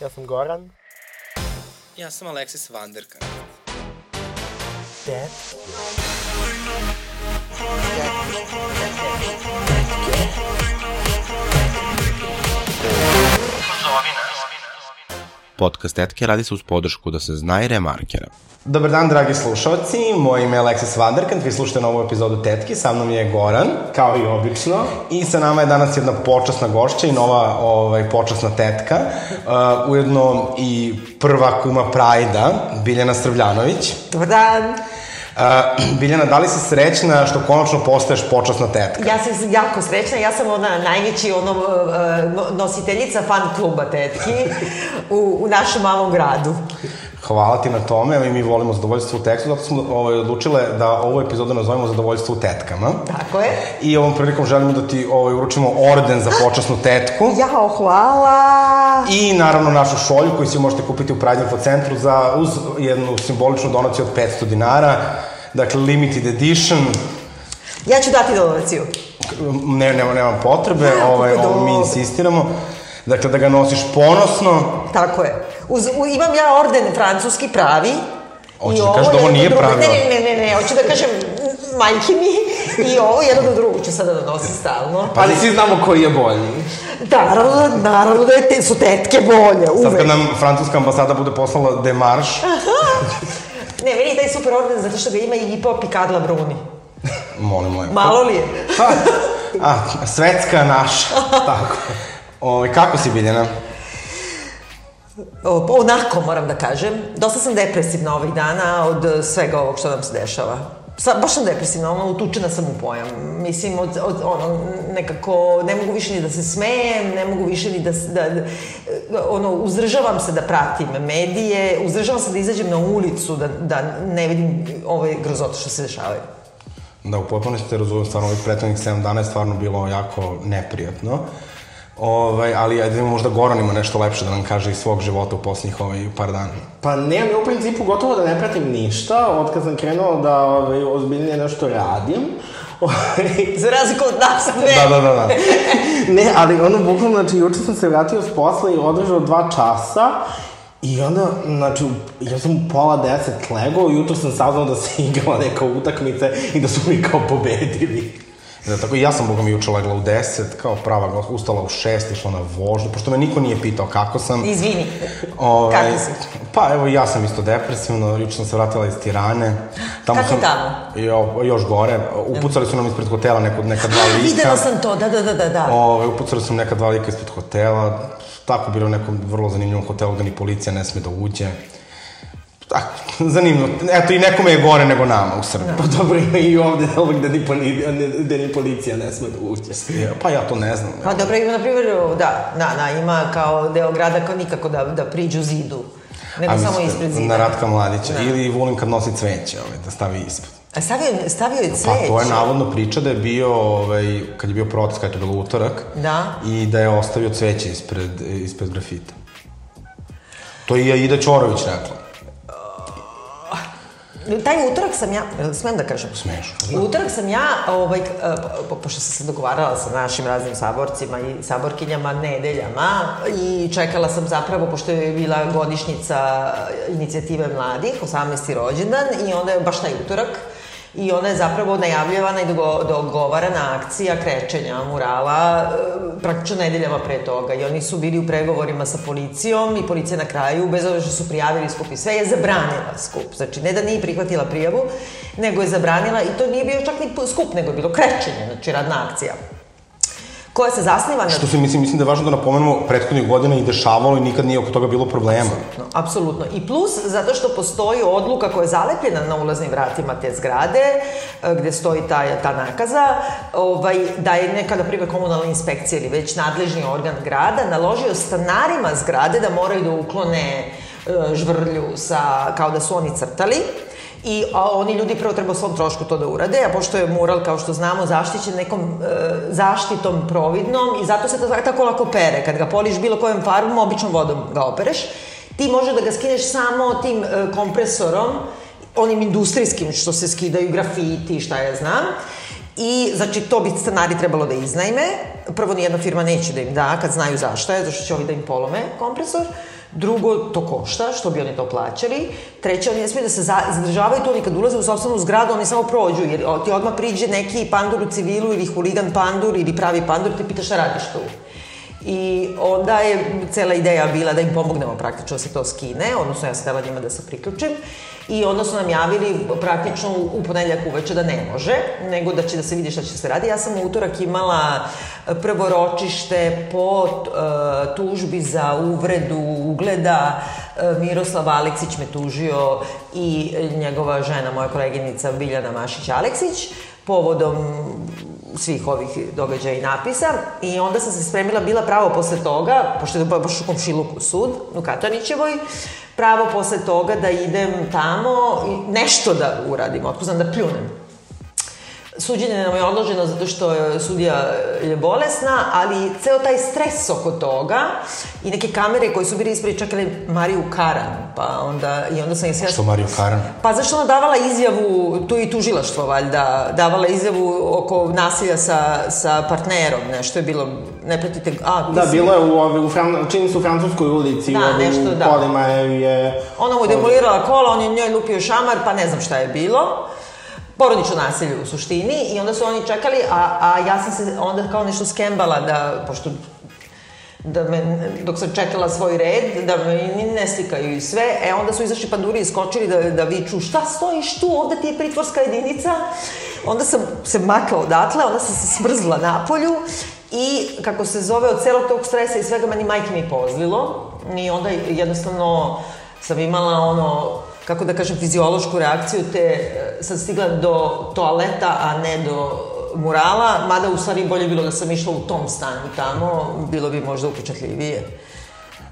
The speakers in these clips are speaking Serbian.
Ja sam Goran. Ja sam Aleksis Vanderkan. Ted. Podcast Tetke radi se uz podršku da se zna i remarkera. Dobar dan, dragi slušalci. Moje ime je Aleksis Vanderkant. Vi slušate novu epizodu Tetki. Sa mnom je Goran. Kao i obično. I sa nama je danas jedna počasna gošća i nova ovaj, počasna tetka. Uh, ujedno i prva kuma Prajda, Biljana Strvljanović. Dobar dan. Uh, Biljana, da li si srećna što konačno postaješ počasna tetka? Ja sam jako srećna, ja sam ona najveći ono, uh, nositeljica fan kluba tetki u, u našem malom gradu. Hvala ti na tome, evo i mi volimo zadovoljstvo u tekstu, zato smo ovaj, odlučile da ovu epizodu nazovemo zadovoljstvo u tetkama. Tako je. I ovom prilikom želimo da ti ovaj, uručimo orden za počasnu tetku. Jao, hvala. I naravno našu šolju koju svi možete kupiti u Pride Info centru za, uz jednu simboličnu donaciju od 500 dinara. Dakle, limited edition. Ja ću dati donaciju. Ne, nema, nema potrebe, ovaj, kako ovo mi insistiramo. Dakle, da ga nosiš ponosno. Tako je. Uz, u, imam ja orden francuski pravi. Hoćeš I da kažeš da ovo nije pravi Ne, ne, ne, ne, ne, hoću da kažem majke mi. I ovo jedno do drugog ću sada da nosim stalno. Ali svi znamo koji je bolji. Da, naravno, naravno da je te, su tetke bolje, Sad uvek. kad nam francuska ambasada bude poslala demarš, Ne, meni je taj super orden zato što ga ima i Ipo Picard Bruni. molimo je. Malo li je? Pa, a, svetska naša, tako. Ove, kako si Biljana? O, pa onako, moram da kažem. Dosta sam depresivna ovih dana od eh, svega ovog što nam se dešava. Sa, baš sam depresivna, ono, utučena sam u pojam. Mislim, od, od, ono, nekako, ne mogu više ni da se smejem, ne mogu više ni da, da, da ono, uzdržavam se da pratim medije, uzdržavam se da izađem na ulicu, da, da ne vidim ove grozote što se dešavaju. Da, u potpunosti te razumem, stvarno ovih prethodnih 7 dana je stvarno bilo jako neprijatno. Ovaj, ali ajde da možda Goran ima nešto lepše da nam kaže iz svog života u poslednjih ovaj, par dana. Pa nemam, ja u principu gotovo da ne pratim ništa, od kad sam krenuo da ovaj, ozbiljnije nešto radim. Ovaj, Za razliku od nas dve. Da, da, da, da. ne, ali ono, bukvalno, znači, juče sam se vratio s posla i održao dva časa I onda, znači, ja sam u pola deset legao, jutro sam saznao da se igrala neka utakmica i da su mi kao pobedili. Da, tako i ja sam, boga mi, juče legla u 10, kao prava, ustala u 6, išla na vožnju, pošto me niko nije pitao kako sam. Izvini. Ovaj, Kako si? Pa evo ja sam isto depresivno, juče sam se vratila iz Tirane. Tamo Kako sam, tamo? Jo, još gore, upucali su nam ispred hotela neko, neka dva lika. Videla sam to, da, da, da, da. da. Ove, upucali su neka dva lika ispred hotela, tako bilo u nekom vrlo zanimljivom hotelu da ni policija ne sme da uđe. Tako, zanimljivo. Eto, i nekome je gore nego nama u Srbiji. Pa dobro, ima i ovde ovog da ni, poli, da ni policija ne sme da uđe. Pa ja to ne znam. Pa dobro, ima, na primjer, da, da, da, ima kao deo grada kao nikako da, da priđu zidu, nego A samo ispred zida. Na Ratka Mladića. Da. Ili Vulin kad nosi cveće, ovaj, da stavi ispred. A stavio, je- stavio je Pa cveće. to je navodno priča da je bio, ovaj, kad je bio protest, kada je bilo utorak, Da. i da je ostavio cveće ispred, ispred grafita. To je i Aida Ćorović rekla. Taj utorak sam ja, smem da kažem? Smešno. U utorak sam ja, ovaj, e, po, pošto sam se dogovarala sa našim raznim saborcima i saborkinjama nedeljama i čekala sam zapravo, pošto je bila godišnjica inicijative mladih, 18. rođendan i onda je baš taj utorak I ona je zapravo najavljivana i dogo, dogovarana akcija krečenja murala e, praktično nedeljama pre toga. I oni su bili u pregovorima sa policijom i policija na kraju, bez obzira što su prijavili skup i sve, je zabranila skup. Znači, ne da nije prihvatila prijavu, nego je zabranila, i to nije bio čak ni skup, nego je bilo krečenje, znači radna akcija koja se zasniva na... Što se, mislim, mislim da je važno da napomenemo, prethodnih godina i dešavalo i nikad nije oko toga bilo problema. Apsolutno, apsolutno. I plus, zato što postoji odluka koja je zalepljena na ulaznim vratima te zgrade, e, gde stoji ta, ta nakaza, ovaj, da je neka, na primjer, komunalna inspekcija ili već nadležni organ grada naložio stanarima zgrade da moraju da uklone e, žvrlju sa, kao da su oni crtali, I a, oni ljudi prvo treba svom trošku to da urade, a pošto je mural, kao što znamo, zaštićen nekom e, zaštitom providnom i zato se to tako lako pere. Kad ga poliš bilo kojom farbom, običnom vodom ga opereš, ti može da ga skineš samo tim e, kompresorom, onim industrijskim što se skidaju grafiti, šta ja znam, I, znači, to bi stanari trebalo da iznajme. Prvo, nijedna firma neće da im da, kad znaju zašto je, zašto će ovi da im polome kompresor. Drugo, to košta, što bi oni to plaćali. Treće, oni ne smiju da se za- zadržavaju tu, oni kad ulaze u sobstvenu zgradu, oni samo prođu, jer ti odmah priđe neki pandur u civilu ili huligan pandur ili pravi pandur, te pita šta radiš tu. I onda je cela ideja bila da im pomognemo praktično da se to skine, odnosno ja sam htela njima da se priključim. I onda su nam javili praktično u ponedeljak uveče da ne može, nego da će da se vidi šta će se radi. Ja sam u utorak imala e, prvo ročište po e, tužbi za uvredu ugleda. E, Miroslav Aleksić me tužio i njegova žena, moja koleginica Biljana Mašić-Aleksić, povodom svih ovih događaja i napisa i onda sam se spremila, bila pravo posle toga, pošto je baš u komšiluku sud, u Katanićevoj, pravo posle toga da idem tamo i nešto da uradim, otpuzam da pljunem. Suđenje nam je odloženo zato što je sudija je bolesna, ali ceo taj stres oko toga i neke kamere koje su bili ispred čekali Mariju Karan, pa onda, i onda sam je sve... Što Mariju Karan? Pa zašto ona davala izjavu, tu i tužilaštvo valjda, davala izjavu oko nasilja sa, sa partnerom, nešto je bilo, ne pratite, a, Da, si- bilo je u, ovi, u Fran, čini se u Francuskoj ulici, Da, u ovim nešto, da. kolima je... je Ona mu je demolirala kola, on je njoj lupio šamar, pa ne znam šta je bilo. Porodično nasilje u suštini i onda su oni čekali, a, a ja sam se onda kao nešto skembala da, pošto da me, dok sam čekala svoj red, da me ne slikaju i sve, e onda su izašli panduri i skočili da, da viču šta stojiš tu, ovde ti je pritvorska jedinica. Onda sam se makla odatle, onda sam se smrzla napolju i kako se zove od celog tog stresa i svega meni majke mi pozlilo i onda jednostavno sam imala ono kako da kažem, fiziološku reakciju, te e, sam stigla do toaleta, a ne do murala, mada u stvari bolje bilo da sam išla u tom stanju tamo, bilo bi možda upečatljivije.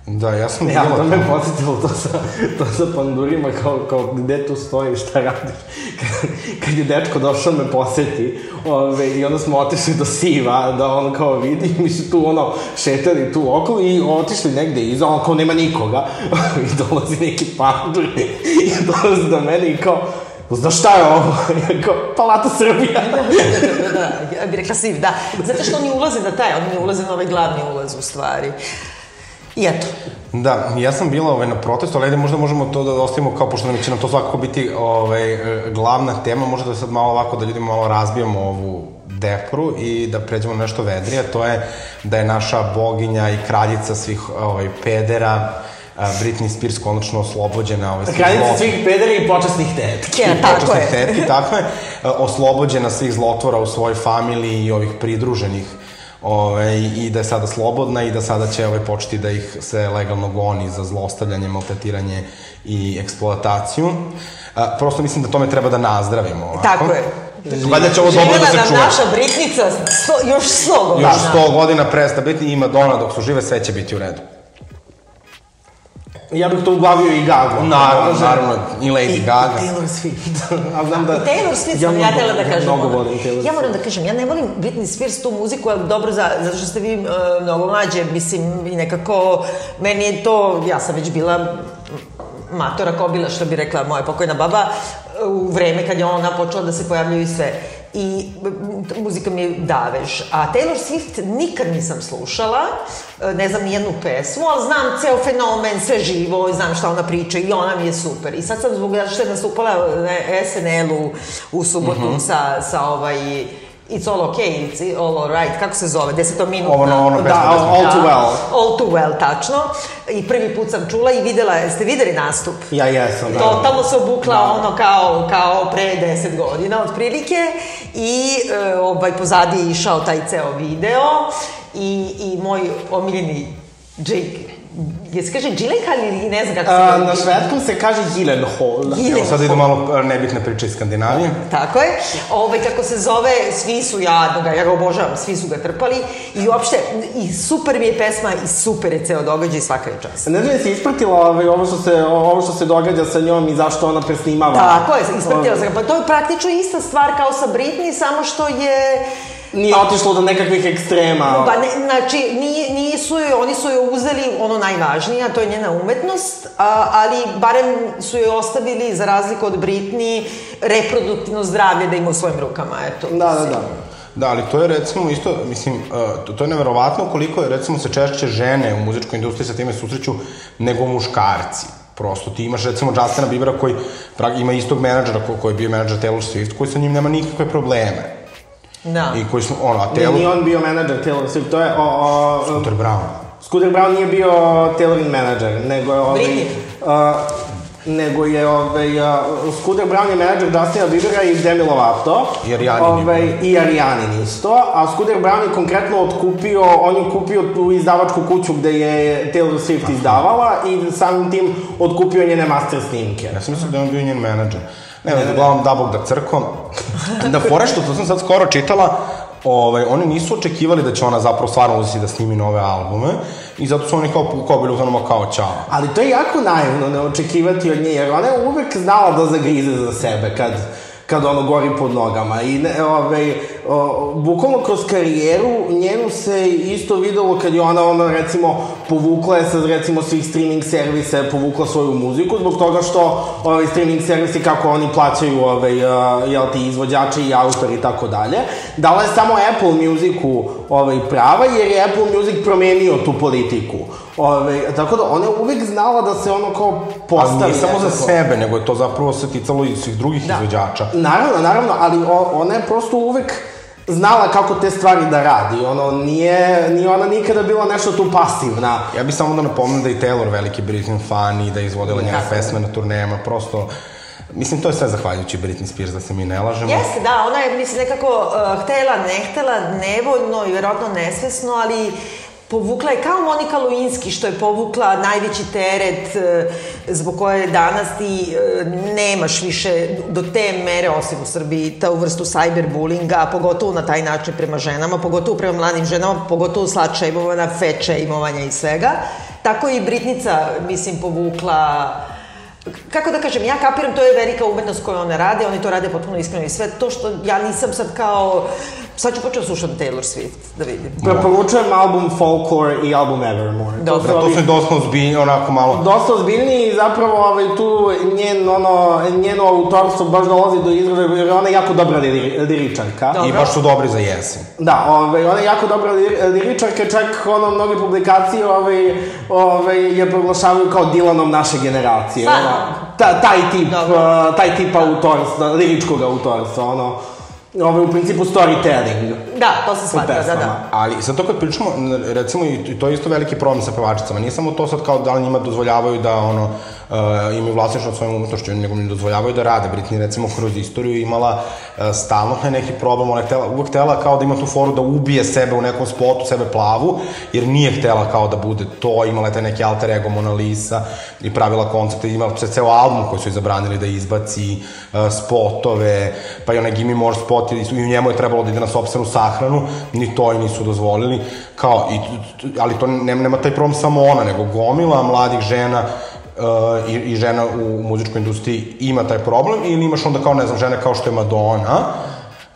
Da, ja sam Ja, to me podsjetilo to sa, to sa pandurima, kao, kao gde tu stojiš, šta radiš. Kad, kad je dečko došao da me poseti, ove, i onda smo otišli do Siva, da on kao vidi, mi su tu ono, šetali tu okolo i otišli negde iza, on kao nema nikoga. I dolazi neki pandur i dolazi do mene i kao, znaš šta je ovo? Ja kao, Palata Srbija. da, da, da, da, ja bih rekla siv, da. Zato što oni ulaze na taj, oni ne ulaze na ovaj glavni ulaz u stvari. I eto, Da, ja sam bila ovaj, na protestu, ali ajde možda možemo to da ostavimo kao, pošto nam će nam to svakako biti ovaj, e, glavna tema, možda da sad malo ovako da ljudima malo razbijemo ovu depru i da pređemo na nešto vedrije, to je da je naša boginja i kraljica svih ovaj, pedera, a, Britney Spears konačno oslobođena ovaj, svih Kraljica svih pedera i počasnih tetki. ja, tako počasnih je. tetki, tako je, e, oslobođena svih zlotvora u svojoj familiji i ovih pridruženih Ove, i da je sada slobodna i da sada će ovaj, početi da ih se legalno goni za zlostavljanje, maltretiranje i eksploataciju. A, prosto mislim da tome treba da nazdravimo. Ovako. Tako je. Valjda će ovo dobro da se nam čuje. naša Britnica sto, još sto godina. Još 100 godina presta biti i Madonna dok su žive, sve će biti u redu. Ja bih to uglavio i Gagu. Naravno, naravno, i Lady Gaga. Taylor Swift. A znam da... Taylor Swift sam ja htjela da kažem. Mnogo volim Taylor Ja moram Swift. da kažem, ja ne volim Britney Spears tu muziku, ali dobro, za, zato što ste vi uh, mnogo mlađe, mislim, i nekako, meni je to, ja sam već bila matora kobila, što bi rekla moja pokojna baba, u vreme kad je ona počela da se pojavljaju i sve. I muzika mi je davež. A Taylor Swift nikad nisam slušala, e, ne znam ni jednu pesmu, ali znam ceo fenomen, sve živo, znam šta ona priča i ona mi je super. I sad sam zbog što je nastupala na SNL-u u subotu sa, sa ovaj It's all okay, it's all alright, kako se zove, desetominutna. Ono, ono, Da, pesma. all too well. All too well, tačno. I prvi put sam čula i videla, jeste videli nastup? Ja jesam, da. Totalno se obukla ono kao, kao pre 10 godina otprilike i e, ovaj, pozadi je išao taj ceo video i, i moj omiljeni Jake, je se kaže Gyllenhaal ili ne znam kako se A, kaže? na švedskom se kaže Gyllenhaal. Gyllenhaal. Evo sad idu malo e, nebitne priče iz Skandinavije. Tako je. Ovaj, kako se zove, svi su ja, ga, ja ga obožavam, svi su ga trpali i uopšte, i super mi je pesma i super je ceo događaj i svaka je čast. Ne znam jesi ispratila ovaj, ovo, što se, ovo što se događa sa njom i zašto ona presnimava. Tako je, ispratila sam ga. Pa to je praktično ista stvar kao sa Britney, samo što je Nije otišlo do nekakvih ekstrema. Pa ne, znači, nisu joj, oni su joj uzeli ono najvažnije, a to je njena umetnost, a, ali barem su joj ostavili, za razliku od Britney, reproduktivno zdravlje da ima u svojim rukama, eto. Da, da, da. Da, ali to je recimo isto, mislim, uh, to, to je neverovatno koliko je recimo se češće žene u muzičkoj industriji sa time susreću nego muškarci. Prosto ti imaš recimo Justina Biebera koji ima istog menadžera ko, koji je bio menadžer Taylor Swift koji sa njim nema nikakve probleme. Da. I koji su, ono, a Taylor... nije on bio menadžer Taylor Swift, to je... O, o, Scooter Brown. Scooter Brown nije bio Taylorin menadžer, nego je ovaj... Britney. Uh, nego je ovaj, uh, Scooter Brown je menadžer Justina Biebera i Demi Lovato. I Arianin je ovaj. I Arianin isto, a Scooter Brown je konkretno otkupio, on je kupio tu izdavačku kuću gde je Taylor Swift izdavala i samim tim otkupio njene master snimke. Ja sam mislio da je on bio njen menadžer. Ne, ne, ne, uglavnom da bog da crkom. Da fore što to sam sad skoro čitala, ovaj, oni nisu očekivali da će ona zapravo stvarno uzeti da snimi nove albume i zato su oni kao, kao bili u zonama kao čao. Ali to je jako naivno ne očekivati od nje, jer ona je uvek znala da zagrize za sebe kad, kad ono gori pod nogama. I ne, ovaj, o, bukvalno kroz karijeru njenu se isto videlo kad je ona, ona recimo, povukla je sa recimo svih streaming servisa, povukla svoju muziku, zbog toga što ovaj, streaming servisi, kako oni plaćaju ovaj, a, jel ti, izvođače i autori i tako dalje, dala je samo Apple Musicu ovaj, prava, jer je Apple Music promenio tu politiku. Ove, tako da ona je uvek znala da se ono kao postavi. Ali nije samo za sebe, nego je to zapravo se ticalo i svih drugih da. izvođača. Naravno, naravno, ali o, ona je prosto uvek znala kako te stvari da radi. Ono, nije, nije ona nikada bila nešto tu pasivna. Ja bih samo da napomenem da je i Taylor veliki Britney fan i da je izvodila njene pesme na turnejama, prosto... Mislim, to je sve zahvaljujući Britney Spears, da se mi ne lažemo. Jeste, da, ona je, mislim, nekako uh, htela, ne htela, nevoljno i verovatno nesvesno, ali povukla je kao Monika Luinski što je povukla najveći teret uh, zbog koje danas ti uh, nemaš više do te mere, osim u Srbiji, ta vrstu cyberbullinga, pogotovo na taj način prema ženama, pogotovo prema mladim ženama, pogotovo fat šejmovanja i svega. Tako i Britnica, mislim, povukla kako da kažem, ja kapiram, to je velika umetnost koju one rade, oni to rade potpuno iskreno i sve to što ja nisam sad kao, sad ću početi da slušam Taylor Swift, da vidim. Preporučujem album Folklore i album Evermore. Dobro. Da, to su dosta ozbiljni, onako malo... dosta ozbiljniji i zapravo ovaj, tu njen, ono, njeno autorstvo baš dolazi do izražaja jer ona je jako dobra liri, liričarka. Dobro. I baš su dobri za jesen. Da, ovaj, ona je jako dobra lir, liričarka, čak ono, mnoge publikacije ovaj, ovaj, je proglašavaju kao Dylanom naše generacije. Stvarno? Ono, ta, taj tip, Dobro. uh, taj tip autorstva, liričkog autorstva, ono, ovaj, u principu storytelling. Da, to se shvata, da, da. Ali sad to kad pričamo, recimo, i to je isto veliki problem sa pevačicama. Nije samo to sad kao da li njima dozvoljavaju da ono, uh, imaju vlasništvo nad svojom umetnošću, nego im dozvoljavaju da rade. Britney recimo kroz istoriju imala uh, stalno neki problem, ona je htela, uvek htela kao da ima tu foru da ubije sebe u nekom spotu, sebe plavu, jer nije htela kao da bude to, imala je taj neki alter ego Mona Lisa i pravila koncerte, imala se ceo album koji su joj zabranili da izbaci, uh, spotove, pa i onaj Gimme More spot, i, u njemu je trebalo da ide na sopstvenu sahranu, ni to i nisu dozvolili, kao, i, ali to nema, nema taj problem samo ona, nego gomila mladih žena uh, i, i žena u muzičkoj industriji ima taj problem, ili imaš onda kao, ne znam, žene kao što je Madonna,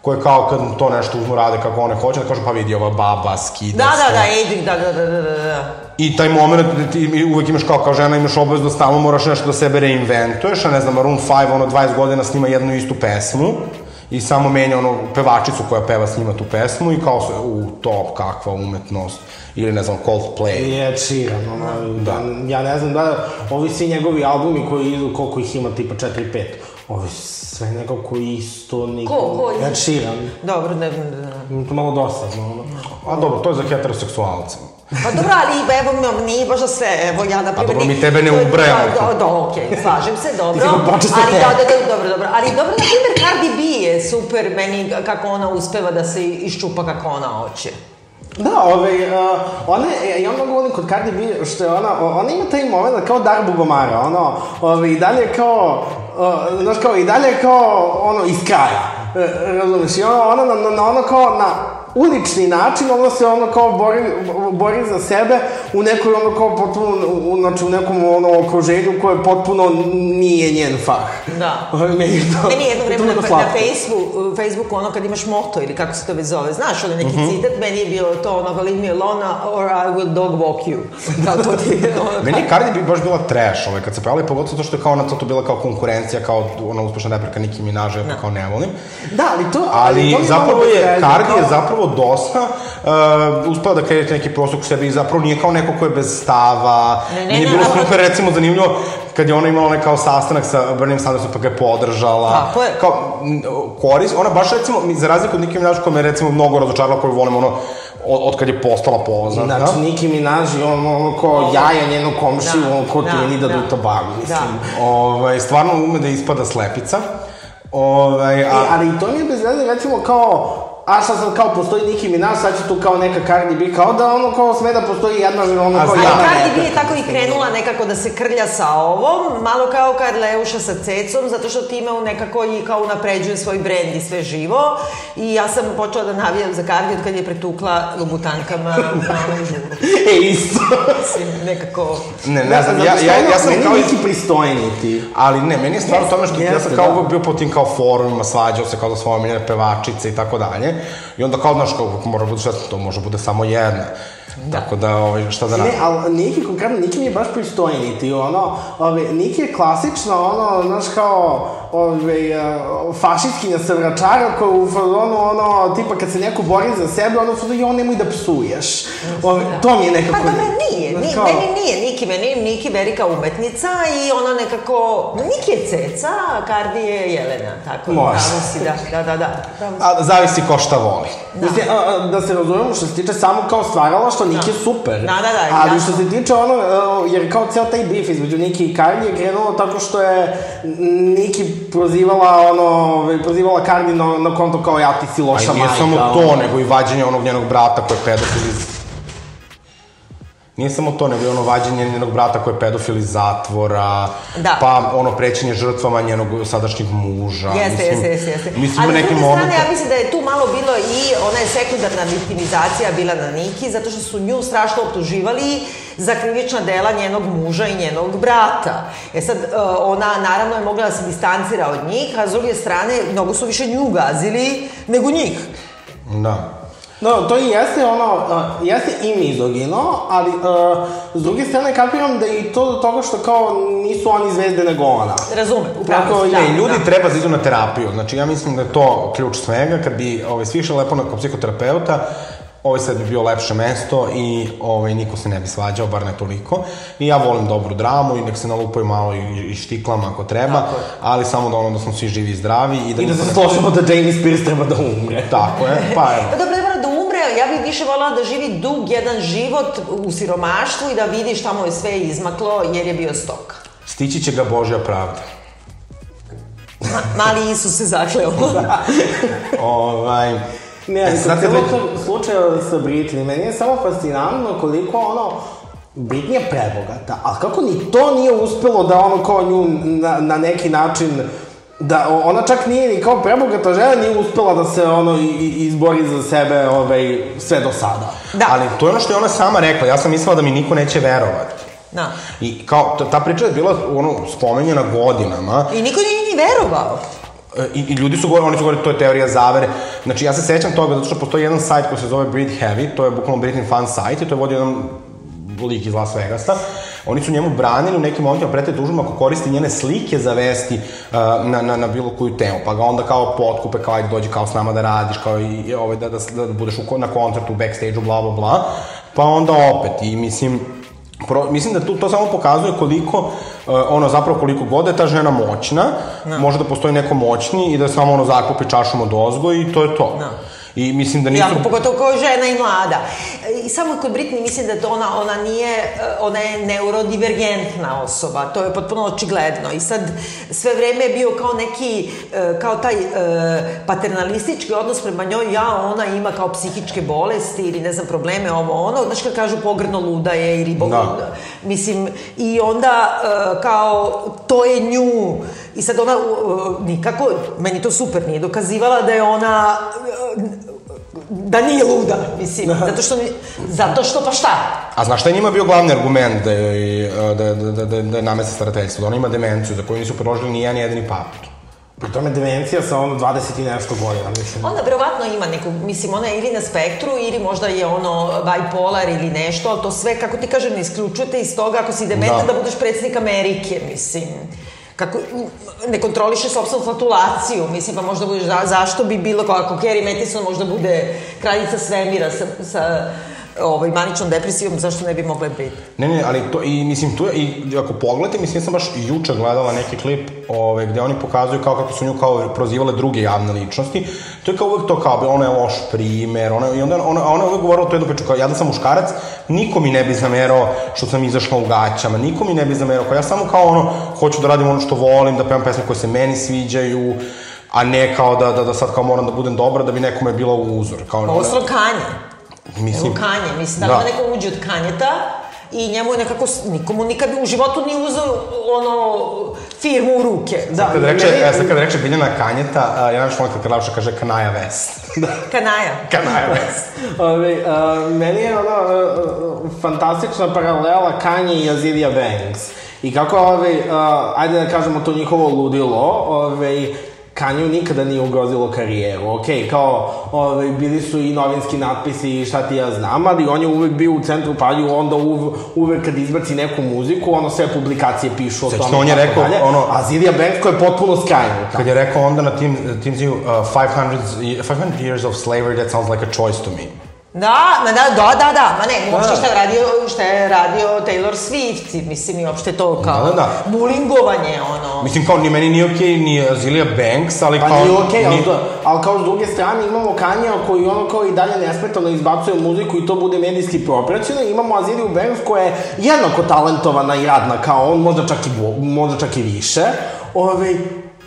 koje kao kad to nešto uzmu rade kako one hoće, da kažu pa vidi ova baba, skida Da, se. da, da, da, da, da, da, da, da. I taj moment da ti uvek imaš kao, kao žena, imaš obavezu da stalno moraš nešto da sebe reinventuješ, a ne znam, Maroon 5, ono, 20 godina snima jednu istu pesmu i samo menja ono pevačicu koja peva s njima tu pesmu i kao se, u, to, kakva umetnost. Ili, ne znam, Coldplay. I Ed Sheeran, ono, da. ja ne znam da, ovi svi njegovi albumi koji idu, koliko ih ima, tipa 4-5, ovi sve nekako isto, niko... Ko, ko? Ed Sheeran, Dobro, ne, ne, ne. To malo dosadno, ono. A dobro, to je za heteroseksualce. Pa dobro, ali evo, nije baš za sve, evo ja, na primjer... dobro, mi tebe ne ubrajamo. Da, da, da, okej, slažem se, dobro. Ti si ali, te. da, da, da, dobro, dobro. Ali dobro, na primjer, Cardi B je super meni kako ona uspeva da se iščupa kako ona hoće. Da, ovaj, uh, ona, je- ja mnogo volim kod Cardi B, što je ona, ona ima taj moment kao Darbu Gomara, ono, ovaj, i dalje kao, uh, znaš kao, i dalje kao, ono, iz kraja, e, razumeš, i ona, ona, na, na, na, ono kao, na, ulični način, ona se ono kao bori, bori za sebe u nekoj ono kao potpuno, u, znači u nekom ono okruženju koje potpuno nije njen fah. Da. Meni je to, Meni je jedno to vreme na, na. Facebooku, Facebooku ono kad imaš moto ili kako se to već zove, znaš, ono neki Mhm. citat, meni je bilo to ono, leave me alone or I will dog walk you. Da, to ti je ono, Meni je Cardi B baš bila trash, ovaj, kad se pojavila, pogotovo zato što je kao ona to bila kao konkurencija, kao ona uspešna replika Nicki Minaj, ja to kao ne volim. Da, ali to... Ali to mi zapravo je, Cardi je kao- zapravo dosta uh, uspela da kreće neki prostor u sebi i zapravo nije kao neko ko je bez stava. Ne, ne, nije ne, bilo ali- super, recimo, zanimljivo kad je ona imala onaj kao sastanak sa Bernie Sandersom pa ga je podržala. Tako je. Kao, koris, ona baš recimo, za razliku od Nicki Minaj koja me recimo mnogo razočarala, koju volim ono, od, od kad je postala poznata. Znači, Nicki Minaj je ono, ono kao jaja njenog komšiju, Da, ono kao da, Trini da da. duta bagu, mislim. Da. Ovaj, stvarno ume da ispada slepica. Ovaj, E, a, ali i to mi je bez veze, recimo, kao, a šta sad kao postoji Nicki Minaj, sad će tu kao neka Cardi B, kao da ono kao sme da postoji jedna, ono A kao jedna Ali Cardi B je tako i krenula nekako da se krlja sa ovom, malo kao Karleuša sa cecom, zato što time on nekako i kao unapređuje svoj brend i sve živo. I ja sam počela da navijam za Cardi od kad je pretukla lubutankama na onom žuru. E, isto. Mislim, nekako... ne, ne znam, ja, ja, ono, ja sam meni kao... Nicki pristojni ti. Ali ne, meni je stvarno Jeste, tome što ja jeste, sam kao da. uvek bio po tim kao forumima, svađao se kao za svoje omiljene pevačice i tako dalje. I onda kao, znaš, kao, mora bude šest, to može bude samo jedna. Tako da, ovaj, šta da Ne, radim? ali Niki, konkretno, Niki mi je baš pristojni ti, ono, ove, Niki je klasično, ono, znaš, kao, ove, uh, fašistkinja sa vračara koja u fazonu, ono, tipa kad se neko bori za sebe, ono, fazonu, jo, nemoj da psuješ. Ove, to mi je nekako... Pa dobro, nije, znaš, nije kao- meni nije Niki, meni Niki velika umetnica i ona nekako, Niki je ceca, a Cardi je Jelena, tako Može. pravo si, da, da, da, da. A, zavisi ko šta voli. Mislim, a, a, da se razumemo što se tiče samo kao stvaralaštva, Niki je super. Da, da, da, Ali jasno. što se tiče ono, a, jer kao ceo taj bif između Niki i Cardi je krenulo tako što je Niki prozivala ono, ovaj, prozivala Cardi na, na konto kao ja ti si loša A i nije majka. samo ono. to, nego i vađenje onog njenog brata koji je pedofil iz... Nije samo to, nego i ono vađenje njenog brata koji je pedofil iz zatvora, Da. pa ono prećenje žrtvama njenog sadašnjeg muža. Jeste, mislim, jeste, jeste, jeste. Mislim, Ali s neki druge moment... strane, ja mislim da je tu malo bilo i ona je sekundarna viktimizacija bila na Niki, zato što su nju strašno optuživali za krivična dela njenog muža i njenog brata. E sad, e, ona naravno je mogla da se distancira od njih, a s druge strane, mnogo su više nju gazili nego njih. Da. No, to i jeste ono, uh, jeste i mizogino, ali uh, s druge strane kapiram da i to do toga što kao nisu oni zvezde nego ona. Razumem, upravo Tako, si, ne, da, ljudi da. treba da idu na terapiju. Znači, ja mislim da je to ključ svega. Kad bi ovaj, svi išli lepo na kod psihoterapeuta, ovaj sad bi bio lepše mesto i ovaj, niko se ne bi svađao, bar ne toliko. I ja volim dobru dramu i nek se nalupaju malo i, i štiklama ako treba, ali samo da ono da smo svi živi i zdravi i da... I da se ne- složimo da Jamie Spears treba da umre. Tako je, pa evo. Pa dobro, ne mora da umre, ja bih više voljela da živi dug jedan život u siromaštvu i da vidi šta mu je sve izmaklo jer je bio stok. Stići će ga Božja pravda. Ma, mali Isus se zakleo. ovaj, Ne, E, ali sad kod kad celog već- tog slučaja sa Britney, meni je samo fascinantno koliko ono, Britney je prebogata, ali kako ni to nije uspelo da ono kao nju na, na neki način da ona čak nije ni kao prebogata žena nije uspela da se ono izbori za sebe ovaj, sve do sada. Da. Ali to je ono što je ona sama rekla. Ja sam mislila da mi niko neće verovati. Da. I kao, ta, ta priča je bila ono, spomenjena godinama. I niko nije ni verovao. E, I, I ljudi su govorili, oni su govorili to je teorija zavere. Znači, ja se sećam toga zato što postoji jedan sajt koji se zove Brit Heavy, to je bukvalno Britney fan sajt i to je vodio jedan lik iz Las Vegasa. Oni su njemu branili u nekim momentima prete tužbama ako koristi njene slike za vesti uh, na, na, na bilo koju temu. Pa ga onda kao potkupe, kao ajde dođi kao s nama da radiš, kao i, ovaj, da, da, da budeš u, na koncertu, backstage-u, bla, bla, bla. Pa onda opet, i mislim, Pro, mislim da tu, to samo pokazuje koliko, uh, ono, zapravo koliko god je ta žena moćna, može da postoji neko moćni i da samo ono zakupi čašom od ozgo i to je to. Da. I mislim da nisu... Jako, pogotovo kao žena i mlada. I samo kod Britney mislim da to ona, ona nije, ona je neurodivergentna osoba, to je potpuno očigledno. I sad sve vreme je bio kao neki, e, kao taj e, paternalistički odnos prema njoj, ja, ona ima kao psihičke bolesti ili ne znam probleme, ovo ono, znaš kad kažu pogrno luda je i ribo Da. Mislim, i onda e, kao to je nju i sad ona e, nikako, meni to super nije dokazivala da je ona e, da nije luda, mislim, zato što, zato što pa šta? A znaš šta je njima bio glavni argument da je, da, da, da, da, da je namesta starateljstvo? Da ona ima demenciju za koju nisu priložili ni jedan jedini papir. Pri tome demencija sa ono 20 i nešto godina, mislim. Ona verovatno ima neku, mislim, ona je ili na spektru, ili možda je ono bipolar ili nešto, ali to sve, kako ti kažem, ne isključujete iz toga ako si dementan Da. da, budeš predsednik Amerike, mislim. Kako, ne kontroliše sobstvenu flatulaciju, mislim, pa možda budeš, za, zašto bi bilo, ako Carrie Mathison možda bude kraljica svemira sa, sa ovaj, maničnom depresijom, zašto ne bi mogla biti? Ne, ne, ali to, i mislim, tu je, i ako pogledate, mislim, ja sam baš juče gledala neki klip ove, gde oni pokazuju kao kako su nju kao prozivale druge javne ličnosti. To je kao uvek to kao, ona je loš primer, ona, i onda ona, ona je uvek govorila to jednu priču, kao ja da sam muškarac, niko mi ne bi zamerao što sam izašla u gaćama, niko mi ne bi zamerao, kao ja samo kao ono, hoću da radim ono što volim, da pevam pesme koje se meni sviđaju, a ne kao da, da, da sad kao moram da budem dobra da bi nekome bila uzor. Kao, Pa ostalo Kanje. Mislim, Evo Kanje, mislim, da, Da. da. neko uđe od Kanjeta i njemu je nekako, nikomu nikad u životu nije uzeo ono, firmu u ruke. Da, Kad reče, meni- e, sad kad reče Biljana Kanjeta, a, ja nešto volim kad Karlavša kaže Kanaja West. Kanaja. Kanaja West. Ove, uh, meni je ono uh, uh, fantastična paralela Kanye i Azilia Banks. I kako, ove, uh, ajde da kažemo to njihovo ludilo, ove, Kanju nikada nije ugrozilo karijeru, okej, kao, ove, bili su i novinski natpisi i šta ti ja znam, ali on je uvek bio u centru pažnje, onda uv, uvek kad izbaci neku muziku, ono sve publikacije pišu o Sećaš, tome. on je rekao, dalje. ono- A Azilia Banks koja je potpuno skrajnuta. Kad je rekao onda na tim, tim uh, 500, y- 500 years of slavery, that sounds like a choice to me. Da, ma da, da, da, da, ma ne, uopšte šta je radio, šta je radio Taylor Swift, mislim i uopšte to kao Da, da, da. bulingovanje, ono. Mislim, kao, ni meni nije okej, ni Azilia Banks, ali Pa kao... nije okej, ali, ni- to- ali kao s druge strane imamo Kanja koji ono kao i dalje nesmetano izbacuje muziku i to bude medijski propraćeno. Imamo Aziriju Banks koja je jednako talentovana i radna kao on, možda čak i, možda čak i više. Ove,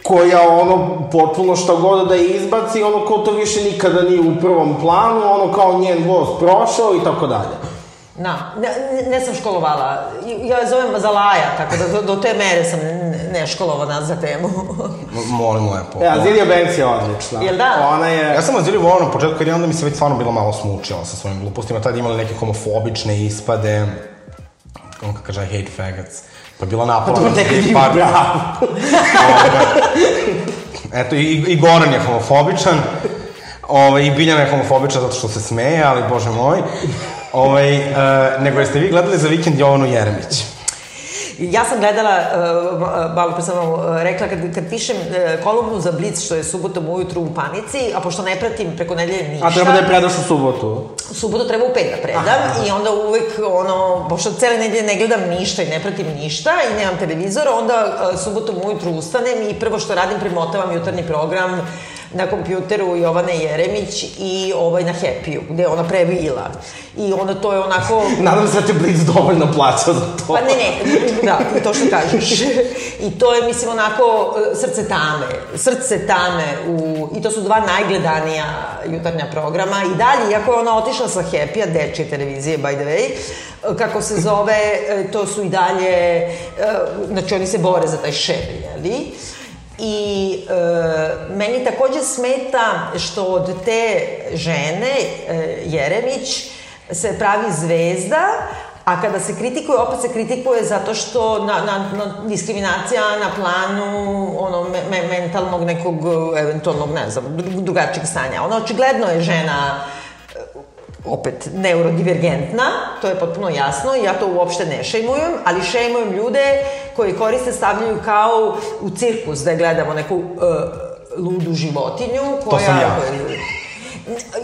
koja ono potpuno šta god da je izbaci, ono kao to više nikada nije u prvom planu, ono kao njen voz prošao i tako dalje. Na, ne, ne, sam školovala, ja je zovem Zalaja, tako da do, do te mere sam ne- neškolovana za temu. Molim lepo. E, Azirija Banks je odlična. Jel da? Ona je... Ja sam Aziliju volao na početku, jer je onda mi se već stvarno bilo malo smučila sa svojim glupostima. Tad je imala neke homofobične ispade. On kako kaže, I hate faggots. Pa je bila napala na nekad bravo. Eto, i, i Goran je homofobičan. Ove, I Biljana je homofobična zato što se smeje, ali bože moj. Ove, e, nego jeste vi gledali za vikend Jovanu Jeremić? Ja sam gledala, malo pre sam vam uh, rekla, kad, kad pišem kolumnu za Blic, što je subotom ujutru u panici, a pošto ne pratim preko nedelje ništa... A treba da je predaš u subotu. U subotu treba u pet da predam i onda uvek, ono, pošto cele nedelje ne gledam ništa i ne pratim ništa i nemam televizor, onda subotom ujutru ustanem i prvo što radim, premotavam jutarnji program na kompjuteru Jovane Jeremić i ovaj na Happy-u, gde je ona prebila. I onda to je onako... Nadam se da te Blitz dovoljno plaća za to. Pa ne, ne, da, to što kažeš. I to je, mislim, onako, e, srce tame. Srce tame u... I to su dva najgledanija jutarnja programa. I dalje, iako je ona otišla sa Happy-a, dečje televizije, by the way, e, kako se zove, e, to su i dalje... Znači, oni se bore za taj šer, jeli? I e, meni takođe smeta što od te žene, e, Jeremić, se pravi zvezda, a kada se kritikuje, opet se kritikuje zato što na, na, na diskriminacija na planu ono, me, me, mentalnog nekog, eventualnog, ne znam, dru- drugačijeg stanja. Ona očigledno je žena opet neurodivergentna, to je potpuno jasno ja to uopšte ne šejmujem, ali šejmujem ljude koji koriste, stavljaju kao u cirkus da gledamo neku uh, ludu životinju koja... sam ja. koja-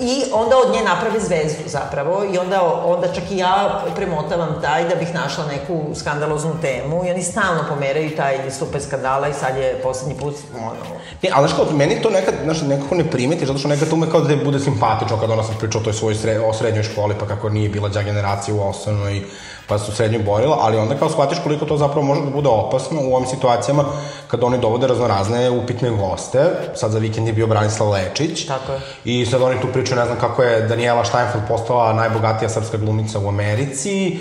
I onda od nje naprave zvezdu zapravo i onda, onda čak i ja premotavam taj da bih našla neku skandaloznu temu i oni stalno pomeraju taj stupe skandala i sad je poslednji put ono, Ne, ali kao, meni to nekad, znaš, nekako ne primeti, zato što nekad ume kao da bude simpatično kad ona sad priča o toj svojoj sre, o srednjoj školi, pa kako nije bila đa generacija u osnovnoj, pa su srednju borila, ali onda kao shvatiš koliko to zapravo može da bude opasno u ovim situacijama kad oni dovode raznorazne upitne goste. Sad za vikend je bio Branislav Lečić. Tako je. I sad oni tu pričaju, ne znam kako je Daniela Steinfeld postala najbogatija srpska glumica u Americi